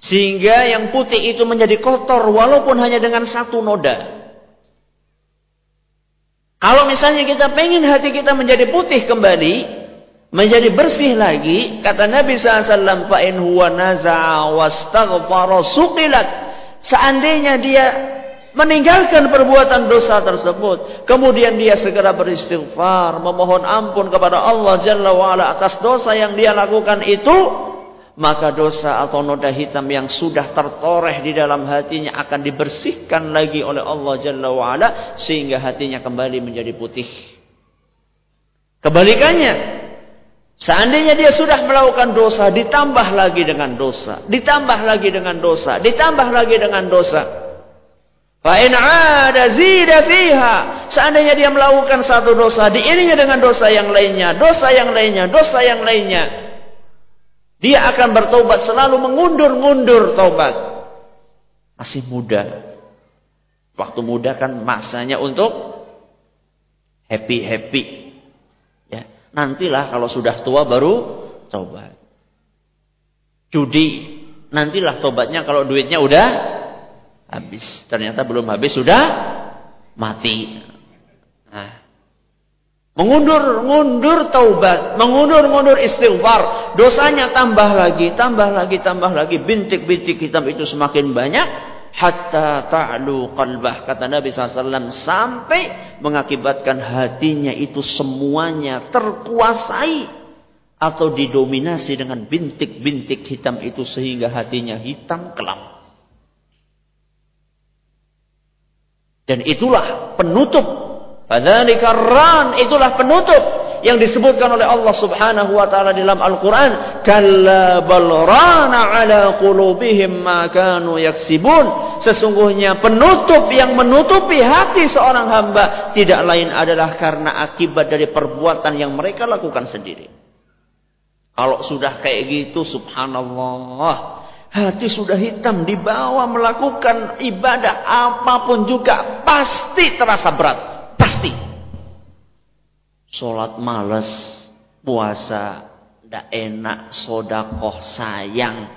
Sehingga yang putih itu menjadi kotor walaupun hanya dengan satu noda. Kalau misalnya kita pengen hati kita menjadi putih kembali, menjadi bersih lagi kata Nabi SAW fa in huwa naza'a wastaghfara suqilat. Seandainya dia meninggalkan perbuatan dosa tersebut kemudian dia segera beristighfar memohon ampun kepada Allah Jalla wa'ala atas dosa yang dia lakukan itu maka dosa atau noda hitam yang sudah tertoreh di dalam hatinya akan dibersihkan lagi oleh Allah Jalla wa'ala sehingga hatinya kembali menjadi putih. Kebalikannya seandainya dia sudah melakukan dosa, ditambah lagi dengan dosa, ditambah lagi dengan dosa, ditambah lagi dengan dosa. Fa'in ada zida fiha. Seandainya dia melakukan satu dosa, diiringi dengan dosa yang lainnya, dosa yang lainnya, dosa yang lainnya. Dia akan bertobat selalu mengundur-ngundur tobat. Masih muda. Waktu muda kan masanya untuk happy-happy. Nantilah kalau sudah tua baru tobat. Judi, nantilah tobatnya kalau duitnya udah habis. Ternyata belum habis sudah mati. Nah, Mengundur-mundur taubat, mengundur-mundur istighfar, dosanya tambah lagi, tambah lagi, tambah lagi, bintik-bintik hitam itu semakin banyak, hatta ta'lu qalbah kata Nabi SAW sampai mengakibatkan hatinya itu semuanya terkuasai atau didominasi dengan bintik-bintik hitam itu sehingga hatinya hitam kelam. Dan itulah penutup Fadzalika ran itulah penutup yang disebutkan oleh Allah Subhanahu wa taala dalam Al-Qur'an, kalla ala qulubihim ma kanu yaksibun. Sesungguhnya penutup yang menutupi hati seorang hamba tidak lain adalah karena akibat dari perbuatan yang mereka lakukan sendiri. Kalau sudah kayak gitu subhanallah, hati sudah hitam dibawa melakukan ibadah apa pun juga pasti terasa berat Pasti. Sholat males, puasa, tidak enak, sodakoh, sayang.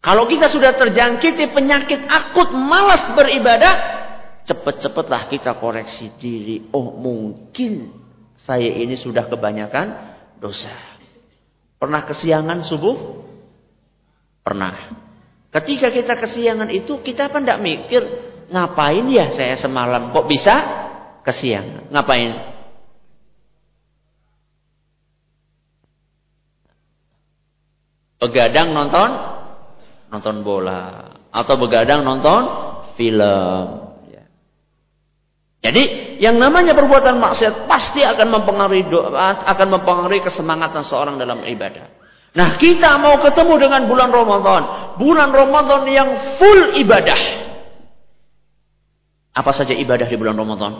Kalau kita sudah terjangkiti penyakit akut, malas beribadah, cepet-cepetlah kita koreksi diri. Oh mungkin saya ini sudah kebanyakan dosa. Pernah kesiangan subuh? Pernah. Ketika kita kesiangan itu, kita apa tidak mikir, ngapain ya saya semalam? Kok bisa kesiangan. Ngapain? Begadang nonton nonton bola atau begadang nonton film. Ya. Jadi yang namanya perbuatan maksiat pasti akan mempengaruhi doa, akan mempengaruhi kesemangatan seorang dalam ibadah. Nah kita mau ketemu dengan bulan Ramadan, bulan Ramadan yang full ibadah. Apa saja ibadah di bulan Ramadan?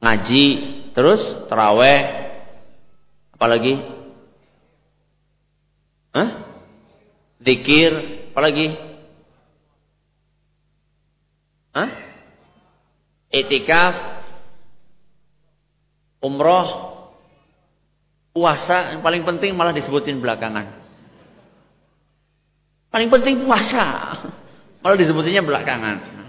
Ngaji, terus terawih, apalagi? Hah? Zikir, apalagi? Hah? Etikaf, umroh, puasa, yang paling penting malah disebutin belakangan. Paling penting puasa, malah disebutinnya belakangan.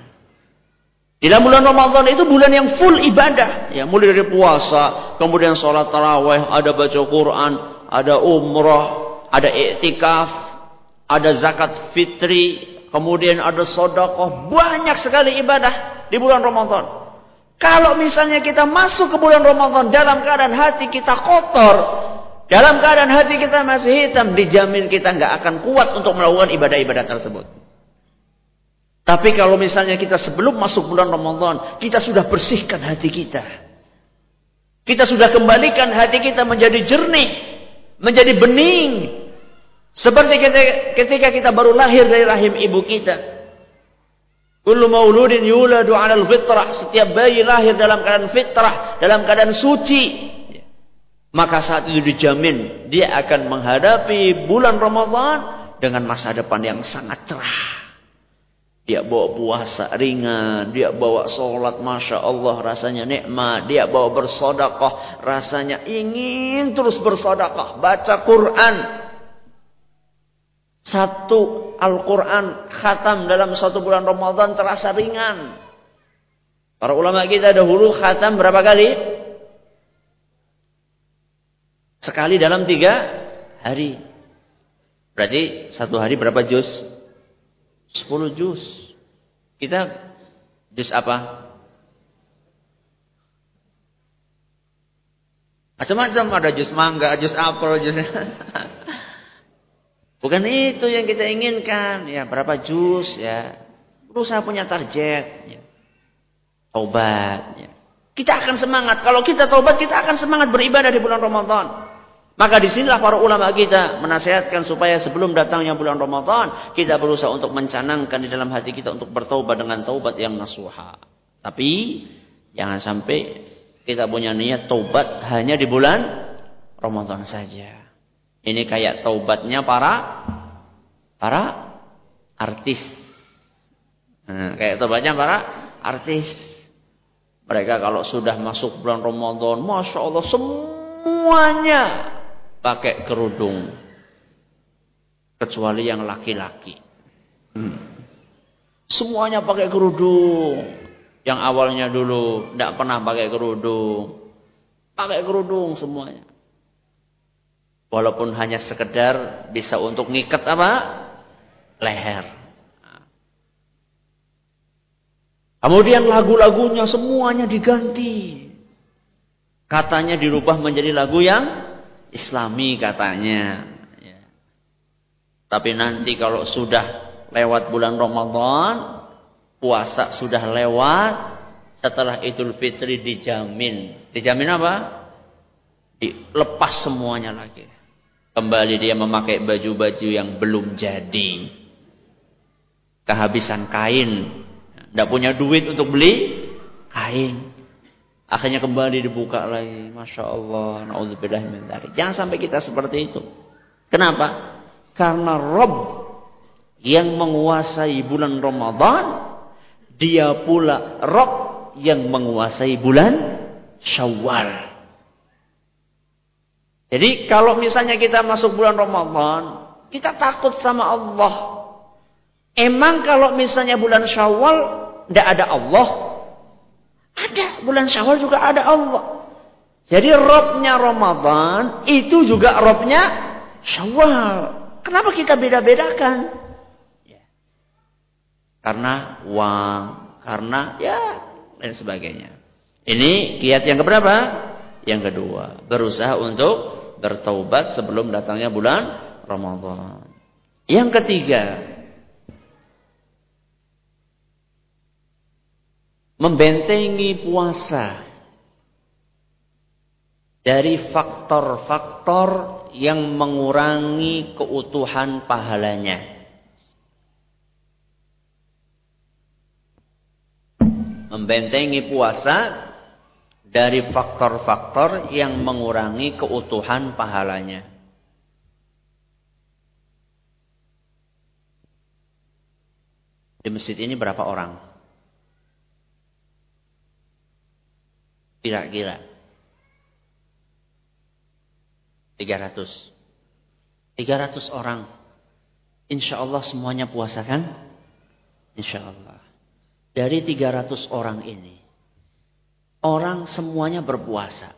Di dalam bulan Ramadan itu bulan yang full ibadah. Ya, mulai dari puasa, kemudian sholat taraweh, ada baca Quran, ada umrah, ada iktikaf, ada zakat fitri, Kemudian ada sodakoh. Banyak sekali ibadah di bulan Ramadan. Kalau misalnya kita masuk ke bulan Ramadan dalam keadaan hati kita kotor. Dalam keadaan hati kita masih hitam. Dijamin kita nggak akan kuat untuk melakukan ibadah-ibadah tersebut. Tapi kalau misalnya kita sebelum masuk bulan Ramadan. Kita sudah bersihkan hati kita. Kita sudah kembalikan hati kita menjadi jernih. Menjadi bening seperti ketika kita baru lahir dari rahim ibu kita. Kullu mauludin yuladu 'alal fitrah. Setiap bayi lahir dalam keadaan fitrah, dalam keadaan suci. Maka saat itu dijamin dia akan menghadapi bulan Ramadan dengan masa depan yang sangat cerah. Dia bawa puasa ringan, dia bawa sholat, masya Allah rasanya nikmat. Dia bawa bersodakoh, rasanya ingin terus bersodakoh, baca Quran, satu Al-Quran khatam dalam satu bulan Ramadan terasa ringan. Para ulama kita dahulu khatam berapa kali? Sekali dalam tiga hari. Berarti satu hari berapa juz? Sepuluh juz. Kita juz apa? Macam-macam ada juz mangga, juz apel, juz Bukan itu yang kita inginkan. Ya, berapa jus ya. Berusaha punya target. Ya. Taubat. Ya. Kita akan semangat. Kalau kita taubat, kita akan semangat beribadah di bulan Ramadan. Maka di sinilah para ulama kita menasihatkan supaya sebelum datangnya bulan Ramadan, kita berusaha untuk mencanangkan di dalam hati kita untuk bertaubat dengan taubat yang nasuha. Tapi jangan sampai kita punya niat taubat hanya di bulan Ramadan saja. Ini kayak taubatnya para para artis. Nah, kayak taubatnya para artis. Mereka kalau sudah masuk bulan Ramadan, masya Allah semuanya pakai kerudung, kecuali yang laki-laki. Hmm. Semuanya pakai kerudung. Yang awalnya dulu tidak pernah pakai kerudung, pakai kerudung semuanya. Walaupun hanya sekedar bisa untuk ngikat apa? Leher. Kemudian lagu-lagunya semuanya diganti. Katanya dirubah menjadi lagu yang islami katanya. Ya. Tapi nanti kalau sudah lewat bulan Ramadan, puasa sudah lewat, setelah Idul Fitri dijamin. Dijamin apa? Dilepas semuanya lagi. Kembali dia memakai baju-baju yang belum jadi. Kehabisan kain. Tidak punya duit untuk beli kain. Akhirnya kembali dibuka lagi. Masya Allah. Jangan sampai kita seperti itu. Kenapa? Karena Rob yang menguasai bulan Ramadan. Dia pula Rob yang menguasai bulan Syawal. Jadi kalau misalnya kita masuk bulan Ramadan, kita takut sama Allah. Emang kalau misalnya bulan Syawal tidak ada Allah? Ada, bulan Syawal juga ada Allah. Jadi robnya Ramadan itu juga robnya Syawal. Kenapa kita beda-bedakan? Ya. Karena uang, karena ya dan sebagainya. Ini kiat yang keberapa? Yang kedua, berusaha untuk bertaubat sebelum datangnya bulan Ramadan. Yang ketiga, membentengi puasa dari faktor-faktor yang mengurangi keutuhan pahalanya. Membentengi puasa dari faktor-faktor yang mengurangi keutuhan pahalanya. Di masjid ini berapa orang? Kira-kira 300. 300 orang. Insya Allah semuanya puasa kan? Insya Allah. Dari 300 orang ini. Orang semuanya berpuasa.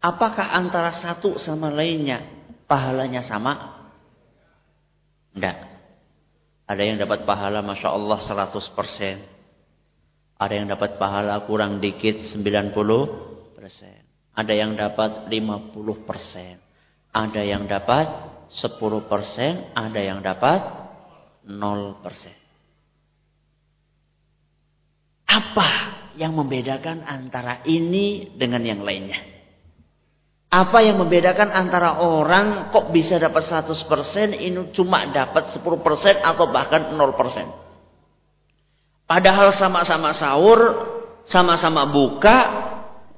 Apakah antara satu sama lainnya pahalanya sama? Tidak. Ada yang dapat pahala Masya Allah 100%. Ada yang dapat pahala kurang dikit 90%. Ada yang dapat 50%. Ada yang dapat 10%. Ada yang dapat 0%. Apa yang membedakan antara ini dengan yang lainnya? Apa yang membedakan antara orang kok bisa dapat 100% ini cuma dapat 10% atau bahkan 0%? Padahal sama-sama sahur, sama-sama buka,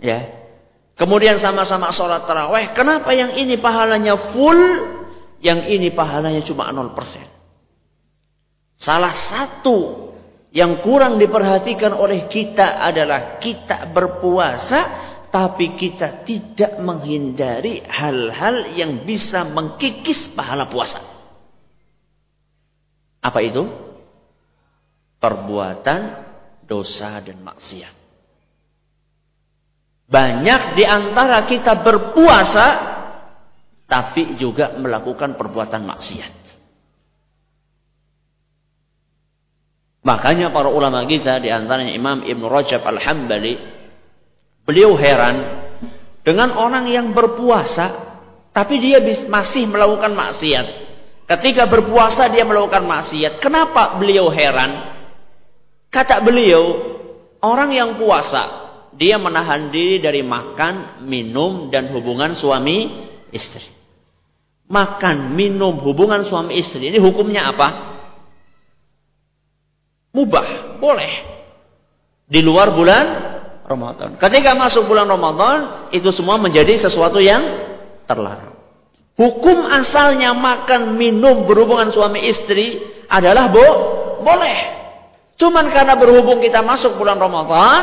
ya. Kemudian sama-sama sholat taraweh. Kenapa yang ini pahalanya full, yang ini pahalanya cuma 0%? Salah satu yang kurang diperhatikan oleh kita adalah kita berpuasa, tapi kita tidak menghindari hal-hal yang bisa mengkikis pahala puasa. Apa itu? Perbuatan dosa dan maksiat. Banyak di antara kita berpuasa tapi juga melakukan perbuatan maksiat. Makanya para ulama kita di antaranya Imam Ibn Rajab Al-Hambali beliau heran dengan orang yang berpuasa tapi dia masih melakukan maksiat. Ketika berpuasa dia melakukan maksiat. Kenapa beliau heran? Kata beliau, orang yang puasa dia menahan diri dari makan, minum, dan hubungan suami istri. Makan, minum, hubungan suami istri. Ini hukumnya apa? Mubah, boleh. Di luar bulan Ramadan. Ketika masuk bulan Ramadan, itu semua menjadi sesuatu yang terlarang. Hukum asalnya makan, minum, berhubungan suami istri adalah bo boleh. Cuman karena berhubung kita masuk bulan Ramadan,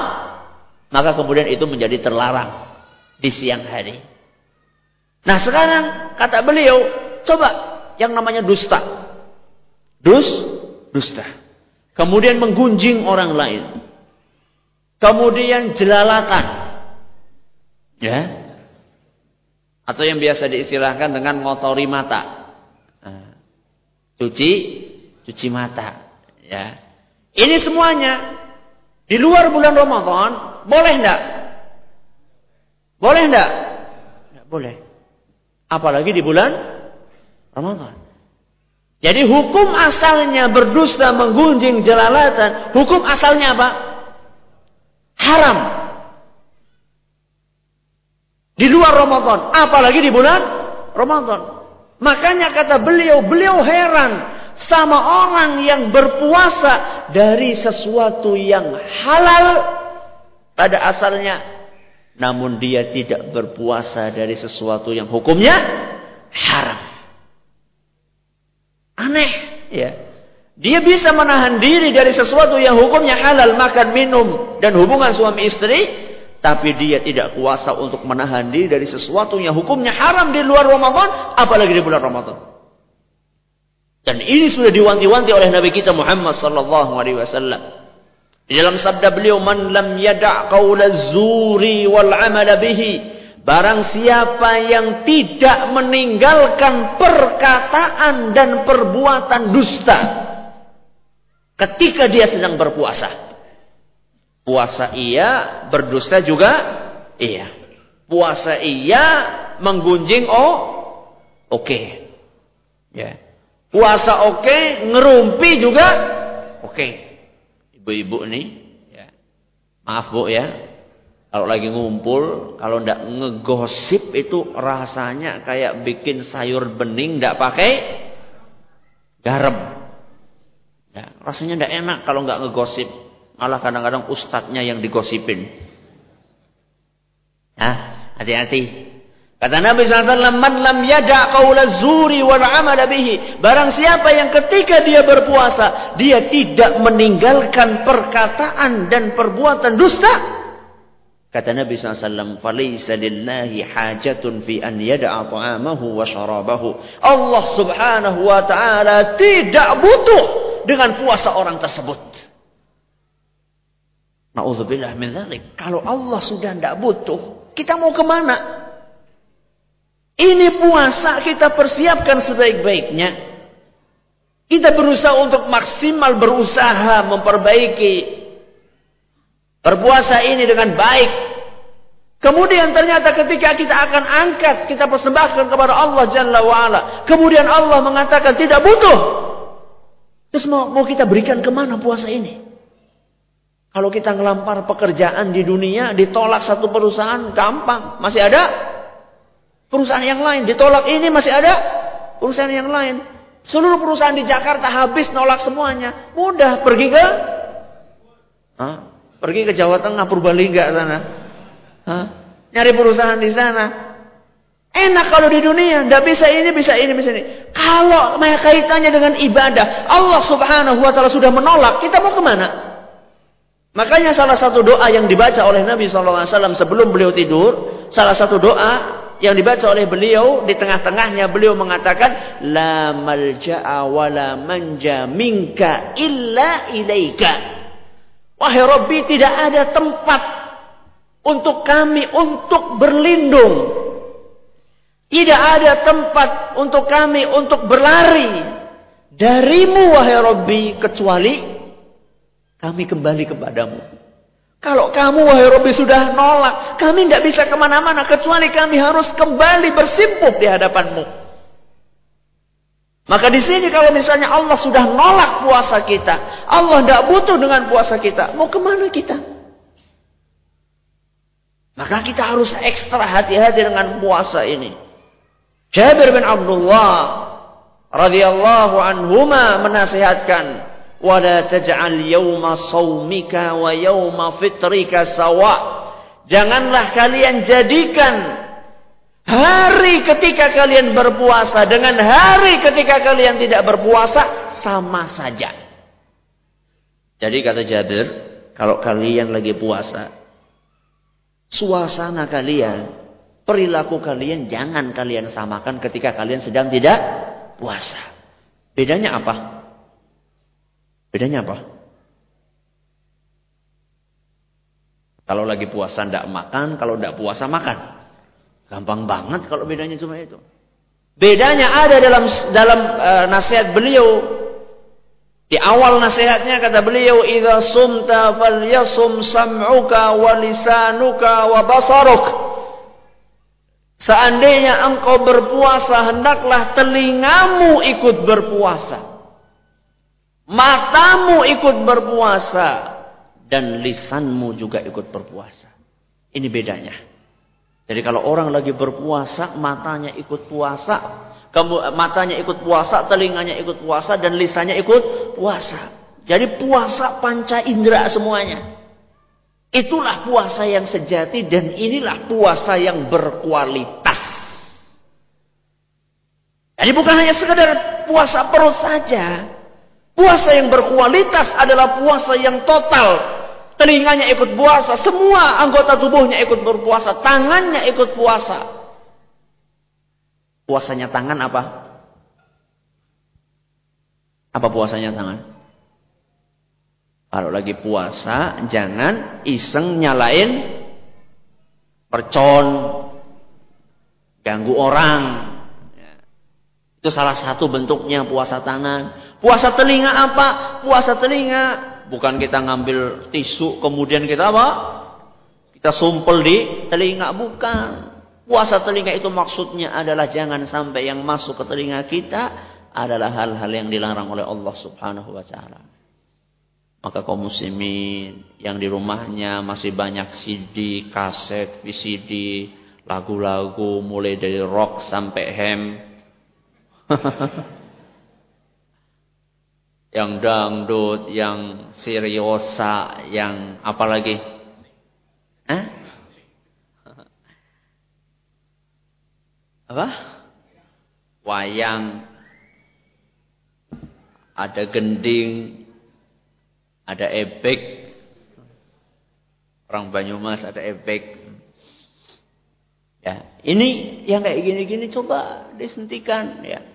maka kemudian itu menjadi terlarang di siang hari. Nah sekarang kata beliau, coba yang namanya dusta. Dus, dusta. Kemudian menggunjing orang lain. Kemudian jelalatan. Ya. Atau yang biasa diistilahkan dengan ngotori mata. Nah, cuci, cuci mata. Ya. Ini semuanya di luar bulan Ramadan, boleh enggak? Boleh enggak? Enggak boleh. Apalagi di bulan Ramadan. Jadi hukum asalnya berdusta menggunjing jelalatan, hukum asalnya apa? Haram. Di luar Ramadan, apalagi di bulan Ramadan. Makanya kata beliau, beliau heran sama orang yang berpuasa dari sesuatu yang halal pada asalnya namun dia tidak berpuasa dari sesuatu yang hukumnya haram aneh ya dia bisa menahan diri dari sesuatu yang hukumnya halal makan minum dan hubungan suami istri tapi dia tidak kuasa untuk menahan diri dari sesuatu yang hukumnya haram di luar Ramadan apalagi di bulan Ramadan dan ini sudah diwanti-wanti oleh Nabi kita Muhammad sallallahu alaihi wasallam. Di dalam sabda beliau, "Man lam yada' qaula zuri wal 'amala bihi." Barang siapa yang tidak meninggalkan perkataan dan perbuatan dusta ketika dia sedang berpuasa. Puasa iya, berdusta juga iya. Puasa iya, menggunjing oh oke. Okay. Ya. Puasa oke, okay, ngerumpi juga oke. Okay. Ibu-ibu nih, ya. Maaf Bu ya. Kalau lagi ngumpul, kalau ndak ngegosip itu rasanya kayak bikin sayur bening ndak pakai garam. Ya, rasanya ndak enak kalau nggak ngegosip. Malah kadang-kadang ustadznya yang digosipin. Ya, hati-hati. Kata Nabi SAW, Man lam yada zuri wal amala bihi. Barang siapa yang ketika dia berpuasa, dia tidak meninggalkan perkataan dan perbuatan dusta. Kata Nabi SAW, lillahi hajatun fi an yada'a ta'amahu wa syarabahu. Allah subhanahu wa ta'ala tidak butuh dengan puasa orang tersebut. Na'udzubillah min dhalik. Kalau Allah sudah tidak butuh, kita mau ke mana? Ini puasa kita persiapkan sebaik-baiknya. Kita berusaha untuk maksimal berusaha memperbaiki berpuasa ini dengan baik. Kemudian ternyata ketika kita akan angkat, kita persembahkan kepada Allah Jalla wa'ala. Kemudian Allah mengatakan tidak butuh. Terus mau, mau kita berikan ke mana puasa ini? Kalau kita ngelampar pekerjaan di dunia, ditolak satu perusahaan, gampang. Masih ada perusahaan yang lain. Ditolak ini masih ada perusahaan yang lain. Seluruh perusahaan di Jakarta habis nolak semuanya. Mudah pergi ke Hah? Pergi ke Jawa Tengah, Purbalingga sana. Hah? Nyari perusahaan di sana. Enak kalau di dunia, tidak bisa ini, bisa ini, bisa ini. Kalau kaitannya dengan ibadah, Allah Subhanahu wa taala sudah menolak, kita mau ke mana? Makanya salah satu doa yang dibaca oleh Nabi SAW sebelum beliau tidur, salah satu doa yang dibaca oleh beliau di tengah-tengahnya beliau mengatakan la malja'a wa la manja minka illa ilaika. Wahai Rabbi tidak ada tempat untuk kami untuk berlindung. Tidak ada tempat untuk kami untuk berlari darimu wahai Rabbi kecuali kami kembali kepadamu. Kalau kamu wahai Robi sudah nolak, kami tidak bisa ke mana-mana kecuali kami harus kembali bersimpuh di hadapanmu. Maka di sini kalau misalnya Allah sudah nolak puasa kita, Allah tidak butuh dengan puasa kita, mau ke mana kita? Maka kita harus ekstra hati-hati dengan puasa ini. Jabir bin Abdullah radhiyallahu anhuma menasihatkan, "Wala taj'al yawma saumika wa yawma fitrika sawa." Janganlah kalian jadikan hari ketika kalian berpuasa dengan hari ketika kalian tidak berpuasa sama saja jadi kata Jabir kalau kalian lagi puasa suasana kalian perilaku kalian jangan kalian samakan ketika kalian sedang tidak puasa bedanya apa Bedanya apa? Kalau lagi puasa tidak makan, kalau tidak puasa makan. Gampang banget kalau bedanya cuma itu. Bedanya ada dalam dalam uh, nasihat beliau. Di awal nasihatnya kata beliau, "Idza sumta falyasum sam'uka wa lisanuka wa basaruk." Seandainya engkau berpuasa, hendaklah telingamu ikut berpuasa. Matamu ikut berpuasa dan lisanmu juga ikut berpuasa. Ini bedanya. Jadi kalau orang lagi berpuasa, matanya ikut puasa, kamu matanya ikut puasa, telinganya ikut puasa dan lisannya ikut puasa. Jadi puasa panca indera semuanya. Itulah puasa yang sejati dan inilah puasa yang berkualitas. Jadi bukan hanya sekedar puasa perut saja. Puasa yang berkualitas adalah puasa yang total. Telinganya ikut puasa, semua anggota tubuhnya ikut berpuasa, tangannya ikut puasa. Puasanya tangan apa? Apa puasanya tangan? Kalau lagi puasa, jangan iseng nyalain percon, ganggu orang. Itu salah satu bentuknya puasa tangan. Puasa telinga apa? Puasa telinga bukan kita ngambil tisu kemudian kita apa? Kita sumpel di telinga bukan. Puasa telinga itu maksudnya adalah jangan sampai yang masuk ke telinga kita adalah hal-hal yang dilarang oleh Allah Subhanahu wa taala. Maka kaum muslimin yang di rumahnya masih banyak CD, kaset, VCD, lagu-lagu mulai dari rock sampai ham. yang dangdut, yang seriosa, yang apa lagi? Hah? Apa? Wayang. Ada gending, ada ebek. Orang Banyumas ada ebek. Ya, ini yang kayak gini-gini coba disentikan ya.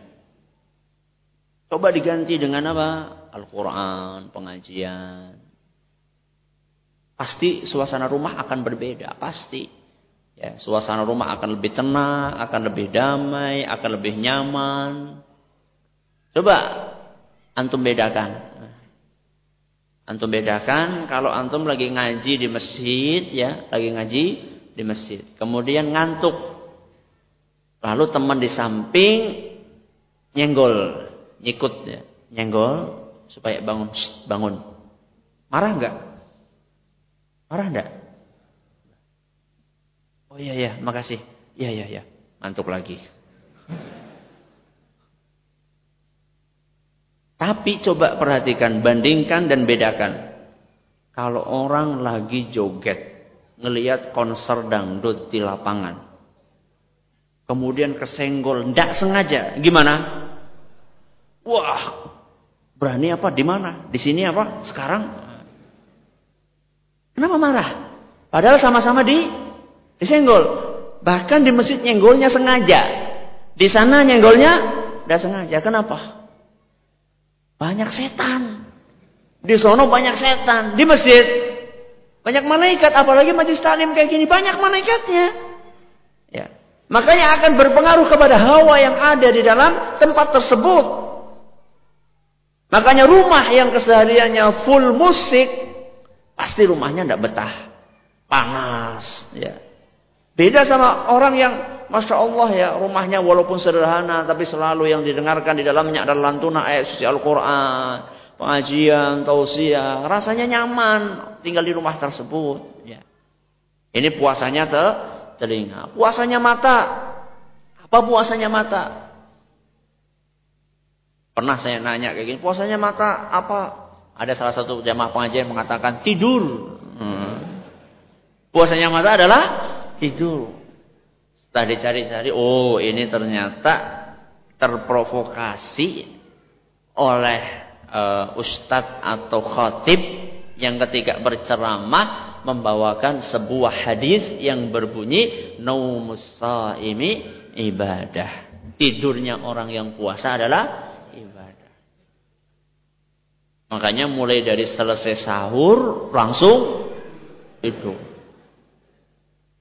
Coba diganti dengan apa? Al-Qur'an, pengajian. Pasti suasana rumah akan berbeda, pasti. Ya, suasana rumah akan lebih tenang, akan lebih damai, akan lebih nyaman. Coba antum bedakan. Antum bedakan kalau antum lagi ngaji di masjid ya, lagi ngaji di masjid. Kemudian ngantuk. Lalu teman di samping nyenggol, nyikut ya, nyenggol supaya bangun, bangun. Marah enggak? Marah enggak? Oh iya iya, makasih. Iya iya iya. Ngantuk lagi. Tapi coba perhatikan, bandingkan dan bedakan. Kalau orang lagi joget, ngelihat konser dangdut di lapangan. Kemudian kesenggol, ndak sengaja. Gimana? Wah, berani apa? Di mana? Di sini apa? Sekarang? Kenapa marah? Padahal sama-sama di disenggol. Bahkan di masjid nyenggolnya sengaja. Di sana nyenggolnya tidak sengaja. Kenapa? Banyak setan. Di sono banyak setan. Di masjid banyak malaikat. Apalagi majlis taklim kayak gini banyak malaikatnya. Ya. Makanya akan berpengaruh kepada hawa yang ada di dalam tempat tersebut. Makanya rumah yang kesehariannya full musik pasti rumahnya tidak betah, panas. Ya. Beda sama orang yang Masya Allah ya rumahnya walaupun sederhana tapi selalu yang didengarkan di dalamnya adalah lantunan ayat suci Al-Quran. Pengajian, tausiah. Rasanya nyaman tinggal di rumah tersebut. Ya. Ini puasanya te telinga. Puasanya mata. Apa puasanya mata? Pernah saya nanya kayak gini. Puasanya mata apa? Ada salah satu jamaah pengajian mengatakan tidur. Hmm. Puasanya mata adalah tidur. Setelah dicari-cari, oh ini ternyata terprovokasi oleh uh, ustadz atau khatib yang ketika berceramah membawakan sebuah hadis yang berbunyi naumus saimi ibadah. Tidurnya orang yang puasa adalah. Makanya mulai dari selesai sahur langsung itu.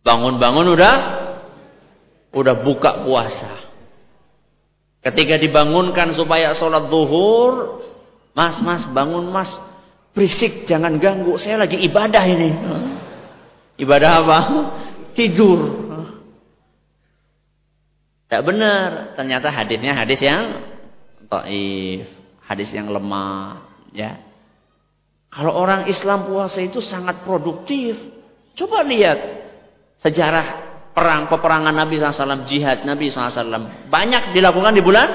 Bangun-bangun udah udah buka puasa. Ketika dibangunkan supaya sholat zuhur, mas, mas, bangun mas, berisik, jangan ganggu, saya lagi ibadah ini. Ibadah apa? Tidur. Tidak benar, ternyata hadisnya hadis yang taif, hadis yang lemah, ya. Kalau orang Islam puasa itu sangat produktif. Coba lihat sejarah perang peperangan Nabi SAW, jihad Nabi SAW banyak dilakukan di bulan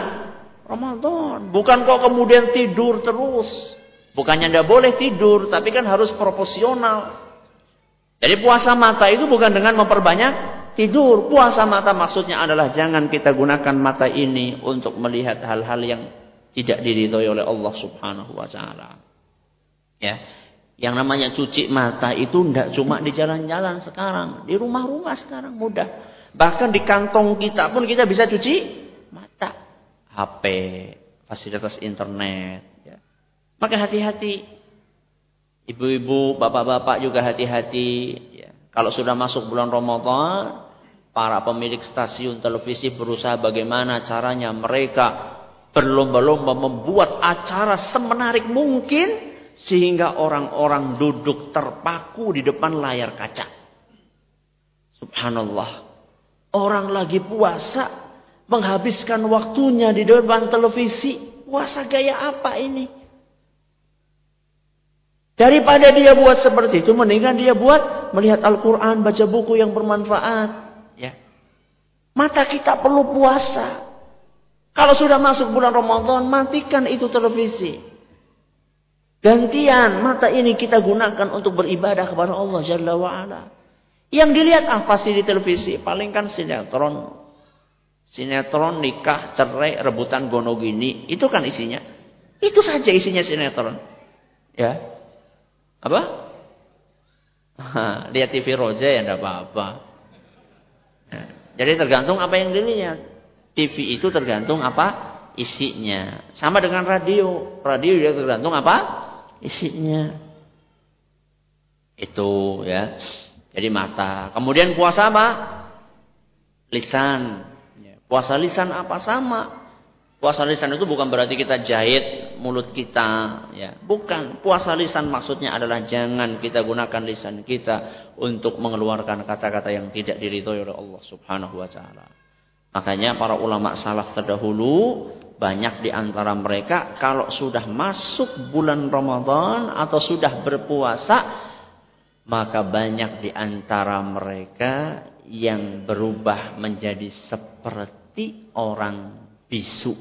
Ramadan. Bukan kok kemudian tidur terus. Bukannya tidak boleh tidur, tapi kan harus proporsional. Jadi puasa mata itu bukan dengan memperbanyak tidur. Puasa mata maksudnya adalah jangan kita gunakan mata ini untuk melihat hal-hal yang tidak diridhoi oleh Allah Subhanahu wa taala. Ya. Yang namanya cuci mata itu tidak cuma di jalan-jalan sekarang. Di rumah-rumah sekarang mudah. Bahkan di kantong kita pun kita bisa cuci mata. HP, fasilitas internet. Ya. Maka hati-hati. Ibu-ibu, bapak-bapak juga hati-hati. Ya. Kalau sudah masuk bulan Ramadan, para pemilik stasiun televisi berusaha bagaimana caranya mereka berlomba-lomba membuat acara semenarik mungkin sehingga orang-orang duduk terpaku di depan layar kaca. Subhanallah. Orang lagi puasa, menghabiskan waktunya di depan televisi. Puasa gaya apa ini? Daripada dia buat seperti itu, mendingan dia buat melihat Al-Quran, baca buku yang bermanfaat. Ya. Mata kita perlu puasa. Kalau sudah masuk bulan Ramadan, matikan itu televisi. Gantian mata ini kita gunakan untuk beribadah kepada Allah Jalla wa'ala. Yang dilihat apa sih di televisi? Paling kan sinetron. Sinetron, nikah, cerai, rebutan gono gini. Itu kan isinya. Itu saja isinya sinetron. Ya. Apa? lihat TV Roja ya tidak apa-apa. Nah, jadi tergantung apa yang dilihat. TV itu tergantung apa isinya. Sama dengan radio. Radio juga tergantung apa isinya. Itu ya. Jadi mata. Kemudian puasa apa? Lisan. Ya, puasa lisan apa sama? Puasa lisan itu bukan berarti kita jahit mulut kita, ya. Bukan. Puasa lisan maksudnya adalah jangan kita gunakan lisan kita untuk mengeluarkan kata-kata yang tidak diridhoi oleh Allah Subhanahu wa taala. Makanya para ulama salaf terdahulu banyak di antara mereka kalau sudah masuk bulan Ramadan atau sudah berpuasa maka banyak di antara mereka yang berubah menjadi seperti orang bisu.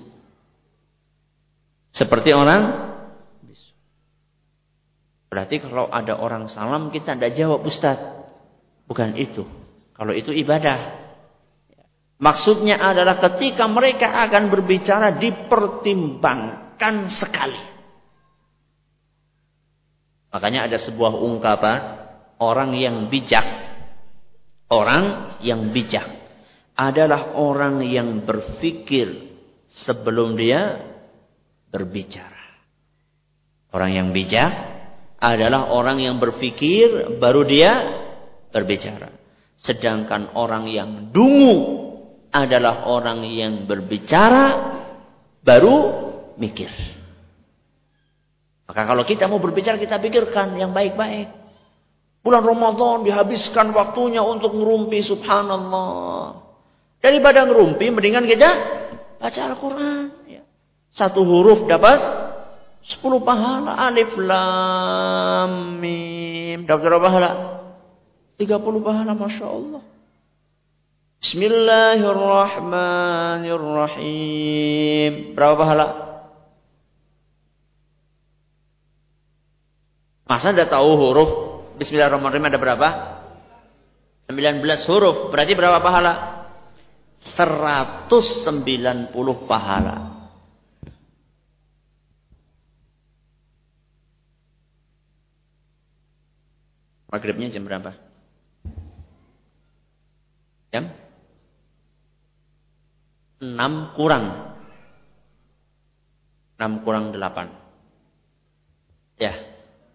Seperti orang bisu. Berarti kalau ada orang salam kita tidak jawab Ustaz. Bukan itu. Kalau itu ibadah. Maksudnya adalah ketika mereka akan berbicara dipertimbangkan sekali. Makanya ada sebuah ungkapan orang yang bijak. Orang yang bijak adalah orang yang berpikir sebelum dia berbicara. Orang yang bijak adalah orang yang berpikir baru dia berbicara. Sedangkan orang yang dungu adalah orang yang berbicara baru mikir. Maka kalau kita mau berbicara kita pikirkan yang baik-baik. Bulan Ramadan dihabiskan waktunya untuk ngerumpi subhanallah. Daripada ngerumpi, mendingan kita baca Al-Quran. Ya. Satu huruf dapat sepuluh pahala. Alif, lam, mim. Dapat berapa pahala? Tiga puluh pahala, Masya Allah. Bismillahirrahmanirrahim. Berapa pahala? Masa anda tahu huruf Bismillahirrahmanirrahim ada berapa? 19 huruf. Berarti berapa pahala? 190 pahala. Maghribnya jam berapa? Jam? 6 kurang. 6 kurang 8. Ya,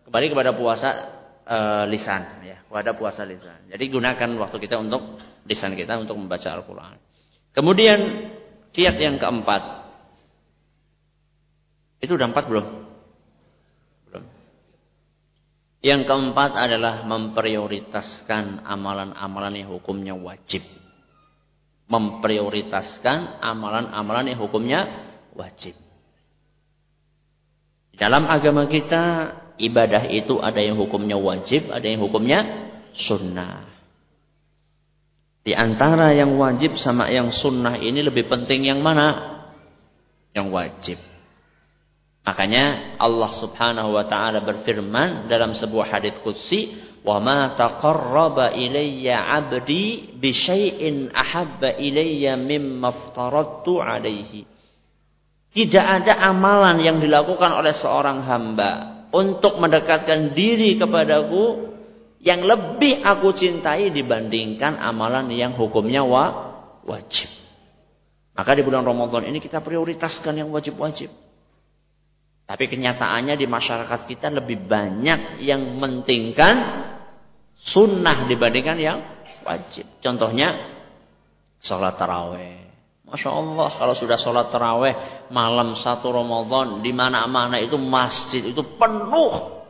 kembali kepada puasa e, lisan ya, kepada puasa lisan. Jadi gunakan waktu kita untuk lisan kita untuk membaca Al-Qur'an. Kemudian kiat yang keempat. Itu udah empat belum? Belum. Yang keempat adalah memprioritaskan amalan-amalan yang hukumnya wajib. Memprioritaskan amalan-amalan yang hukumnya wajib. Dalam agama kita, ibadah itu ada yang hukumnya wajib, ada yang hukumnya sunnah. Di antara yang wajib sama yang sunnah ini lebih penting yang mana? Yang wajib. Makanya Allah Subhanahu wa taala berfirman dalam sebuah hadis qudsi, "Wa ma taqarraba ilayya 'abdi bi syai'in ahabba ilayya mimma aftaradtu 'alaihi." Tidak ada amalan yang dilakukan oleh seorang hamba untuk mendekatkan diri kepadaku yang lebih aku cintai dibandingkan amalan yang hukumnya wa, wajib. Maka di bulan Ramadan ini kita prioritaskan yang wajib-wajib. Tapi kenyataannya di masyarakat kita lebih banyak yang mentingkan sunnah dibandingkan yang wajib. Contohnya sholat taraweh. Masya Allah kalau sudah sholat taraweh malam satu Ramadan di mana-mana itu masjid itu penuh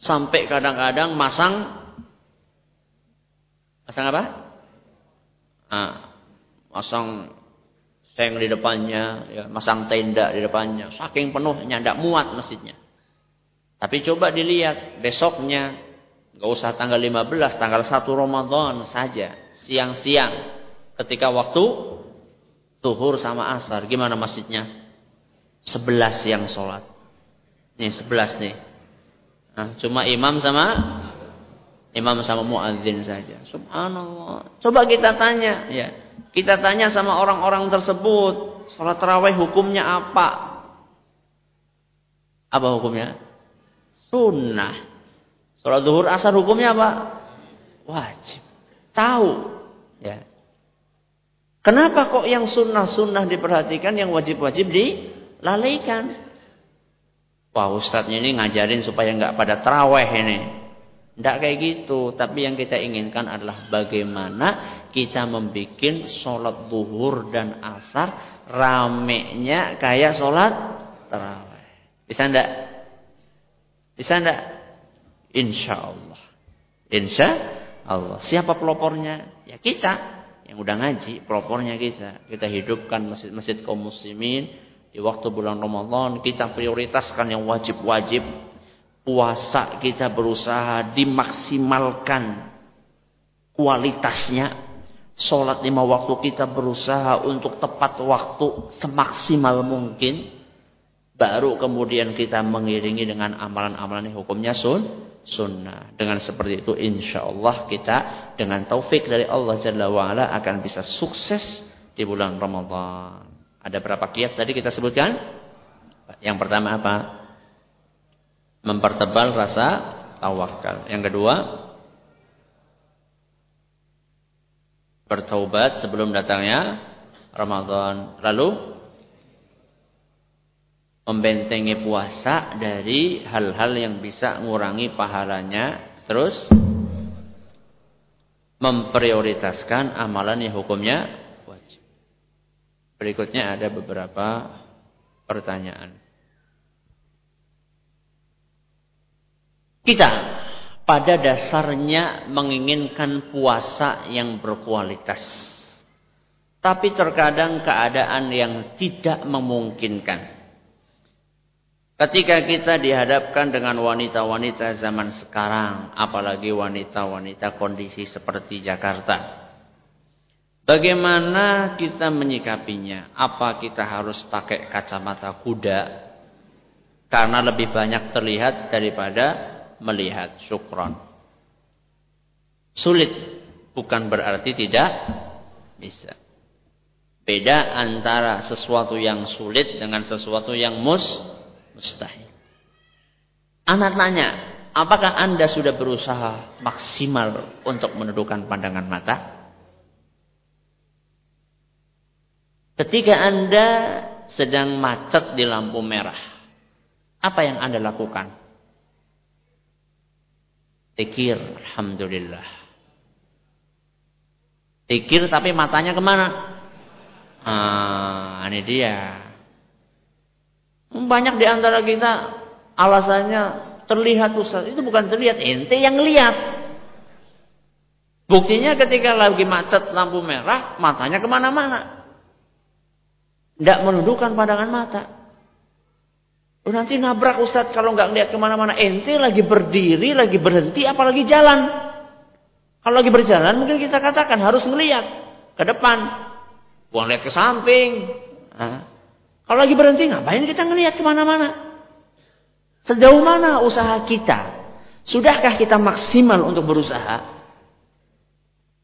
Sampai kadang-kadang masang masang apa? Nah, masang seng di depannya, ya, masang tenda di depannya. Saking penuhnya, tidak muat masjidnya. Tapi coba dilihat besoknya, nggak usah tanggal 15, tanggal 1 Ramadan saja, siang-siang, ketika waktu tuhur sama asar, gimana masjidnya? 11 yang sholat. Nih 11 nih. Nah, cuma imam sama imam sama muadzin saja. Subhanallah. Coba kita tanya, ya. Kita tanya sama orang-orang tersebut, salat tarawih hukumnya apa? Apa hukumnya? Sunnah. Salat zuhur asar hukumnya apa? Wajib. Tahu, ya. Kenapa kok yang sunnah-sunnah diperhatikan, yang wajib-wajib dilalaikan? Wah ustadznya ini ngajarin supaya nggak pada teraweh ini. Tidak kayak gitu. Tapi yang kita inginkan adalah bagaimana kita membuat sholat duhur dan asar ramenya kayak sholat terawih. Bisa ndak? Bisa ndak? Insya Allah. Insya Allah. Siapa pelopornya? Ya kita. Yang udah ngaji, pelopornya kita. Kita hidupkan masjid-masjid kaum muslimin di waktu bulan Ramadan kita prioritaskan yang wajib-wajib. Puasa kita berusaha dimaksimalkan kualitasnya. Sholat lima waktu kita berusaha untuk tepat waktu semaksimal mungkin. Baru kemudian kita mengiringi dengan amalan-amalan yang hukumnya sun, sunnah. Dengan seperti itu insya Allah kita dengan taufik dari Allah Jalla wa'ala akan bisa sukses di bulan Ramadan. Ada berapa kiat tadi kita sebutkan? Yang pertama apa? Mempertebal rasa tawakal. Yang kedua, bertaubat sebelum datangnya Ramadan. Lalu membentengi puasa dari hal-hal yang bisa mengurangi pahalanya. Terus memprioritaskan amalan yang hukumnya Berikutnya ada beberapa pertanyaan. Kita pada dasarnya menginginkan puasa yang berkualitas. Tapi terkadang keadaan yang tidak memungkinkan. Ketika kita dihadapkan dengan wanita-wanita zaman sekarang, apalagi wanita-wanita kondisi seperti Jakarta, Bagaimana kita menyikapinya? Apa kita harus pakai kacamata kuda? Karena lebih banyak terlihat daripada melihat syukron. Sulit bukan berarti tidak bisa. Beda antara sesuatu yang sulit dengan sesuatu yang mus mustahil. Anak tanya, apakah Anda sudah berusaha maksimal untuk menundukkan pandangan mata? Ketika Anda sedang macet di lampu merah, apa yang Anda lakukan? Tikir, Alhamdulillah. Tikir tapi matanya ke mana? Ah, ini dia. Banyak di antara kita alasannya terlihat Ustaz. Itu bukan terlihat, ente yang lihat. Buktinya ketika lagi macet lampu merah, matanya ke mana-mana. Tidak menundukkan pandangan mata. Oh, nanti nabrak Ustadz kalau nggak lihat ke mana-mana. Ente lagi berdiri, lagi berhenti, apalagi jalan. Kalau lagi berjalan mungkin kita katakan harus melihat ke depan. Buang lihat ke samping. Kalau lagi berhenti ngapain kita ngelihat ke mana-mana? Sejauh mana usaha kita? Sudahkah kita maksimal untuk berusaha?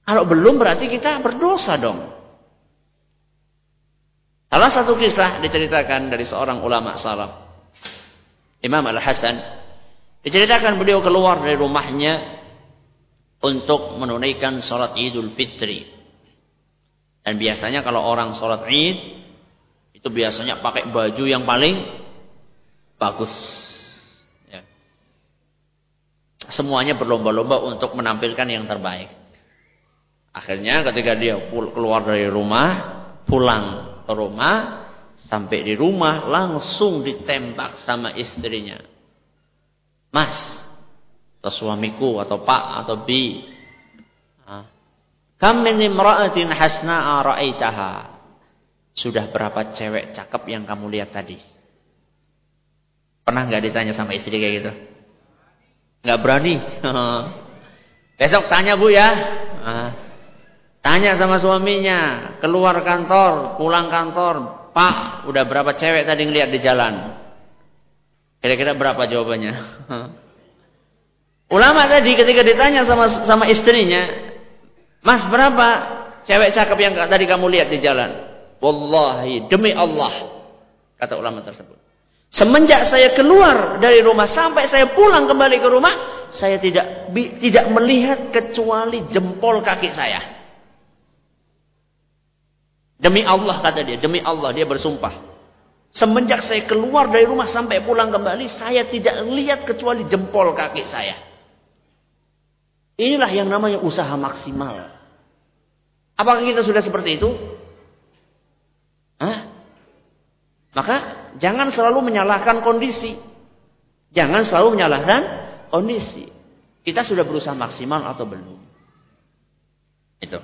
Kalau belum berarti kita berdosa dong. Salah satu kisah diceritakan dari seorang ulama salaf. Imam Al-Hasan. Diceritakan beliau keluar dari rumahnya untuk menunaikan sholat idul fitri. Dan biasanya kalau orang sholat id, itu biasanya pakai baju yang paling bagus. Ya. Semuanya berlomba-lomba untuk menampilkan yang terbaik. Akhirnya ketika dia keluar dari rumah, pulang ke rumah, sampai di rumah langsung ditembak sama istrinya. Mas, atau suamiku, atau pak, atau bi. Kam min imra'atin hasna'a ra'aitaha. Sudah berapa cewek cakep yang kamu lihat tadi? Pernah nggak ditanya sama istri kayak gitu? Nggak berani. Besok tanya bu ya. Tanya sama suaminya. Keluar kantor, pulang kantor. Pak, udah berapa cewek tadi ngeliat di jalan? Kira-kira berapa jawabannya? Ulama tadi ketika ditanya sama sama istrinya, Mas berapa cewek cakep yang tadi kamu lihat di jalan? Wallahi demi Allah kata ulama tersebut. Semenjak saya keluar dari rumah sampai saya pulang kembali ke rumah, saya tidak tidak melihat kecuali jempol kaki saya. Demi Allah kata dia, demi Allah dia bersumpah. Semenjak saya keluar dari rumah sampai pulang kembali, saya tidak lihat kecuali jempol kaki saya. Inilah yang namanya usaha maksimal. Apakah kita sudah seperti itu? Hah? Maka jangan selalu menyalahkan kondisi. Jangan selalu menyalahkan kondisi. Kita sudah berusaha maksimal atau belum? Itu.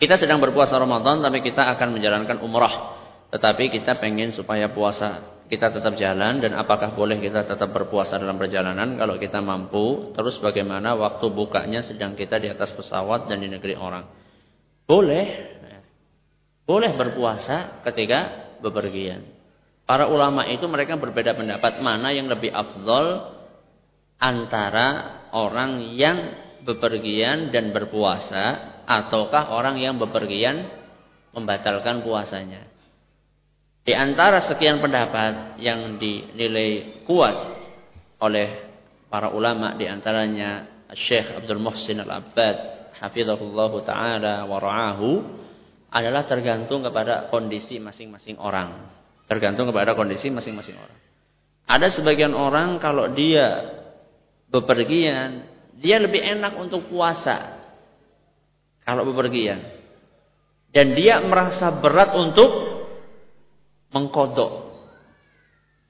Kita sedang berpuasa Ramadan tapi kita akan menjalankan umrah. Tetapi kita pengen supaya puasa kita tetap jalan dan apakah boleh kita tetap berpuasa dalam perjalanan? Kalau kita mampu terus bagaimana waktu bukanya sedang kita di atas pesawat dan di negeri orang? Boleh. Boleh berpuasa ketika bepergian. Para ulama itu mereka berbeda pendapat mana yang lebih afdol antara orang yang bepergian dan berpuasa ataukah orang yang bepergian membatalkan puasanya di antara sekian pendapat yang dinilai kuat oleh para ulama di antaranya Syekh Abdul Muhsin Al-Abbad hafizahullah taala wa ra'ahu adalah tergantung kepada kondisi masing-masing orang. Tergantung kepada kondisi masing-masing orang. Ada sebagian orang kalau dia bepergian, dia lebih enak untuk puasa kalau bepergian. Dan dia merasa berat untuk mengkodok.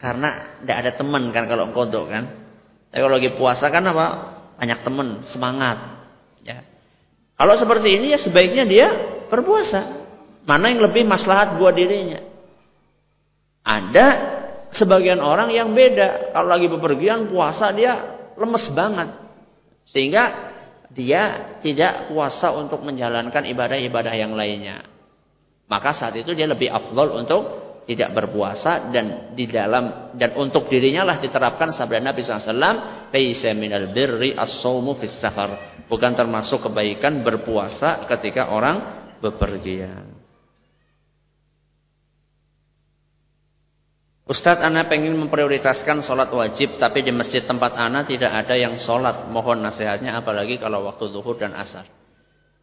Karena tidak ada teman kan kalau mengkodok kan. Tapi kalau lagi puasa kan apa? Banyak teman, semangat. Ya. Kalau seperti ini ya sebaiknya dia berpuasa. Mana yang lebih maslahat buat dirinya. Ada sebagian orang yang beda. Kalau lagi bepergian puasa dia lemes banget. Sehingga dia tidak kuasa untuk menjalankan ibadah-ibadah yang lainnya. Maka saat itu dia lebih afdol untuk tidak berpuasa dan di dalam dan untuk dirinya lah diterapkan sabda Nabi SAW laisa minal birri as-saumu fis safar bukan termasuk kebaikan berpuasa ketika orang bepergian Ustadz Ana pengen memprioritaskan sholat wajib tapi di masjid tempat Ana tidak ada yang sholat mohon nasihatnya apalagi kalau waktu zuhur dan asar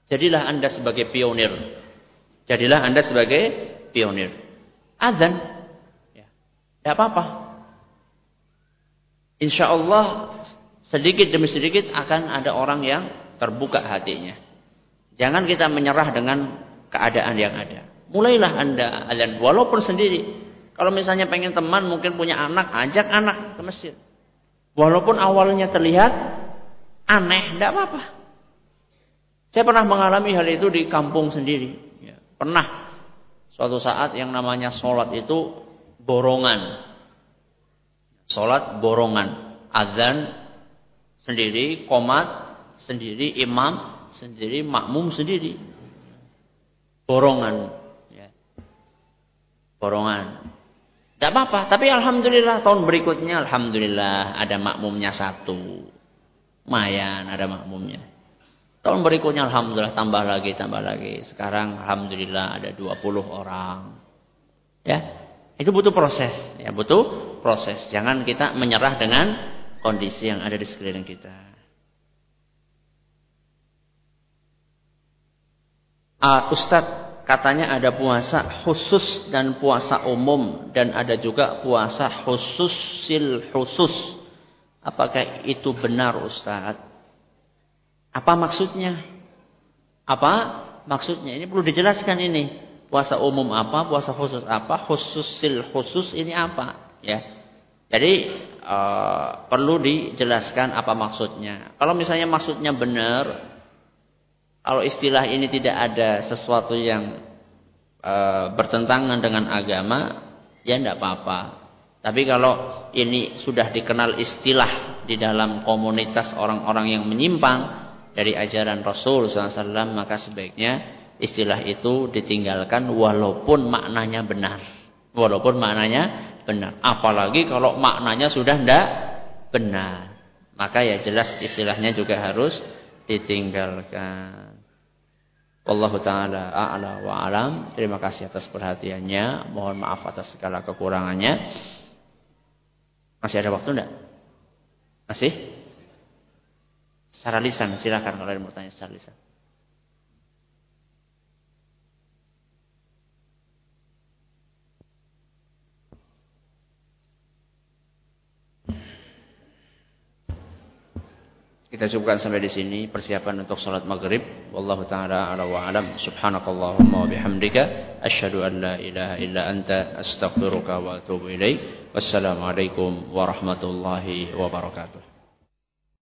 jadilah Anda sebagai pionir jadilah Anda sebagai pionir azan. Ya. Tidak apa-apa. Insya Allah sedikit demi sedikit akan ada orang yang terbuka hatinya. Jangan kita menyerah dengan keadaan yang ada. Mulailah anda azan walaupun sendiri. Kalau misalnya pengen teman mungkin punya anak, ajak anak ke masjid. Walaupun awalnya terlihat aneh, tidak apa-apa. Saya pernah mengalami hal itu di kampung sendiri. Ya, pernah Suatu saat yang namanya sholat itu borongan. Sholat borongan. Azan sendiri, komat sendiri, imam sendiri, makmum sendiri. Borongan. Ya. Borongan. Tidak apa-apa. Tapi Alhamdulillah tahun berikutnya Alhamdulillah ada makmumnya satu. Mayan ada makmumnya. Tahun berikutnya Alhamdulillah tambah lagi, tambah lagi. Sekarang Alhamdulillah ada 20 orang. Ya, itu butuh proses. Ya, butuh proses. Jangan kita menyerah dengan kondisi yang ada di sekeliling kita. Uh, Ustadz katanya ada puasa khusus dan puasa umum dan ada juga puasa khusus sil khusus. Apakah itu benar Ustadz? Apa maksudnya? Apa maksudnya? Ini perlu dijelaskan ini. Puasa umum apa, puasa khusus apa, khusus sil khusus ini apa? Ya. Jadi uh, perlu dijelaskan apa maksudnya. Kalau misalnya maksudnya benar, kalau istilah ini tidak ada sesuatu yang uh, bertentangan dengan agama, ya tidak apa-apa. Tapi kalau ini sudah dikenal istilah di dalam komunitas orang-orang yang menyimpang dari ajaran Rasul SAW, maka sebaiknya istilah itu ditinggalkan walaupun maknanya benar. Walaupun maknanya benar. Apalagi kalau maknanya sudah tidak benar. Maka ya jelas istilahnya juga harus ditinggalkan. Wallahu taala a'la wa alam. Terima kasih atas perhatiannya. Mohon maaf atas segala kekurangannya. Masih ada waktu enggak? Masih? Secara lisan silakan kalau ada mau tanya secara lisan. Kita cukupkan sampai di sini persiapan untuk salat maghrib. Wallahu taala ala wa alam. Subhanakallahumma wa bihamdika asyhadu an la ilaha illa anta astaghfiruka wa atubu ilaik. Wassalamualaikum warahmatullahi wabarakatuh.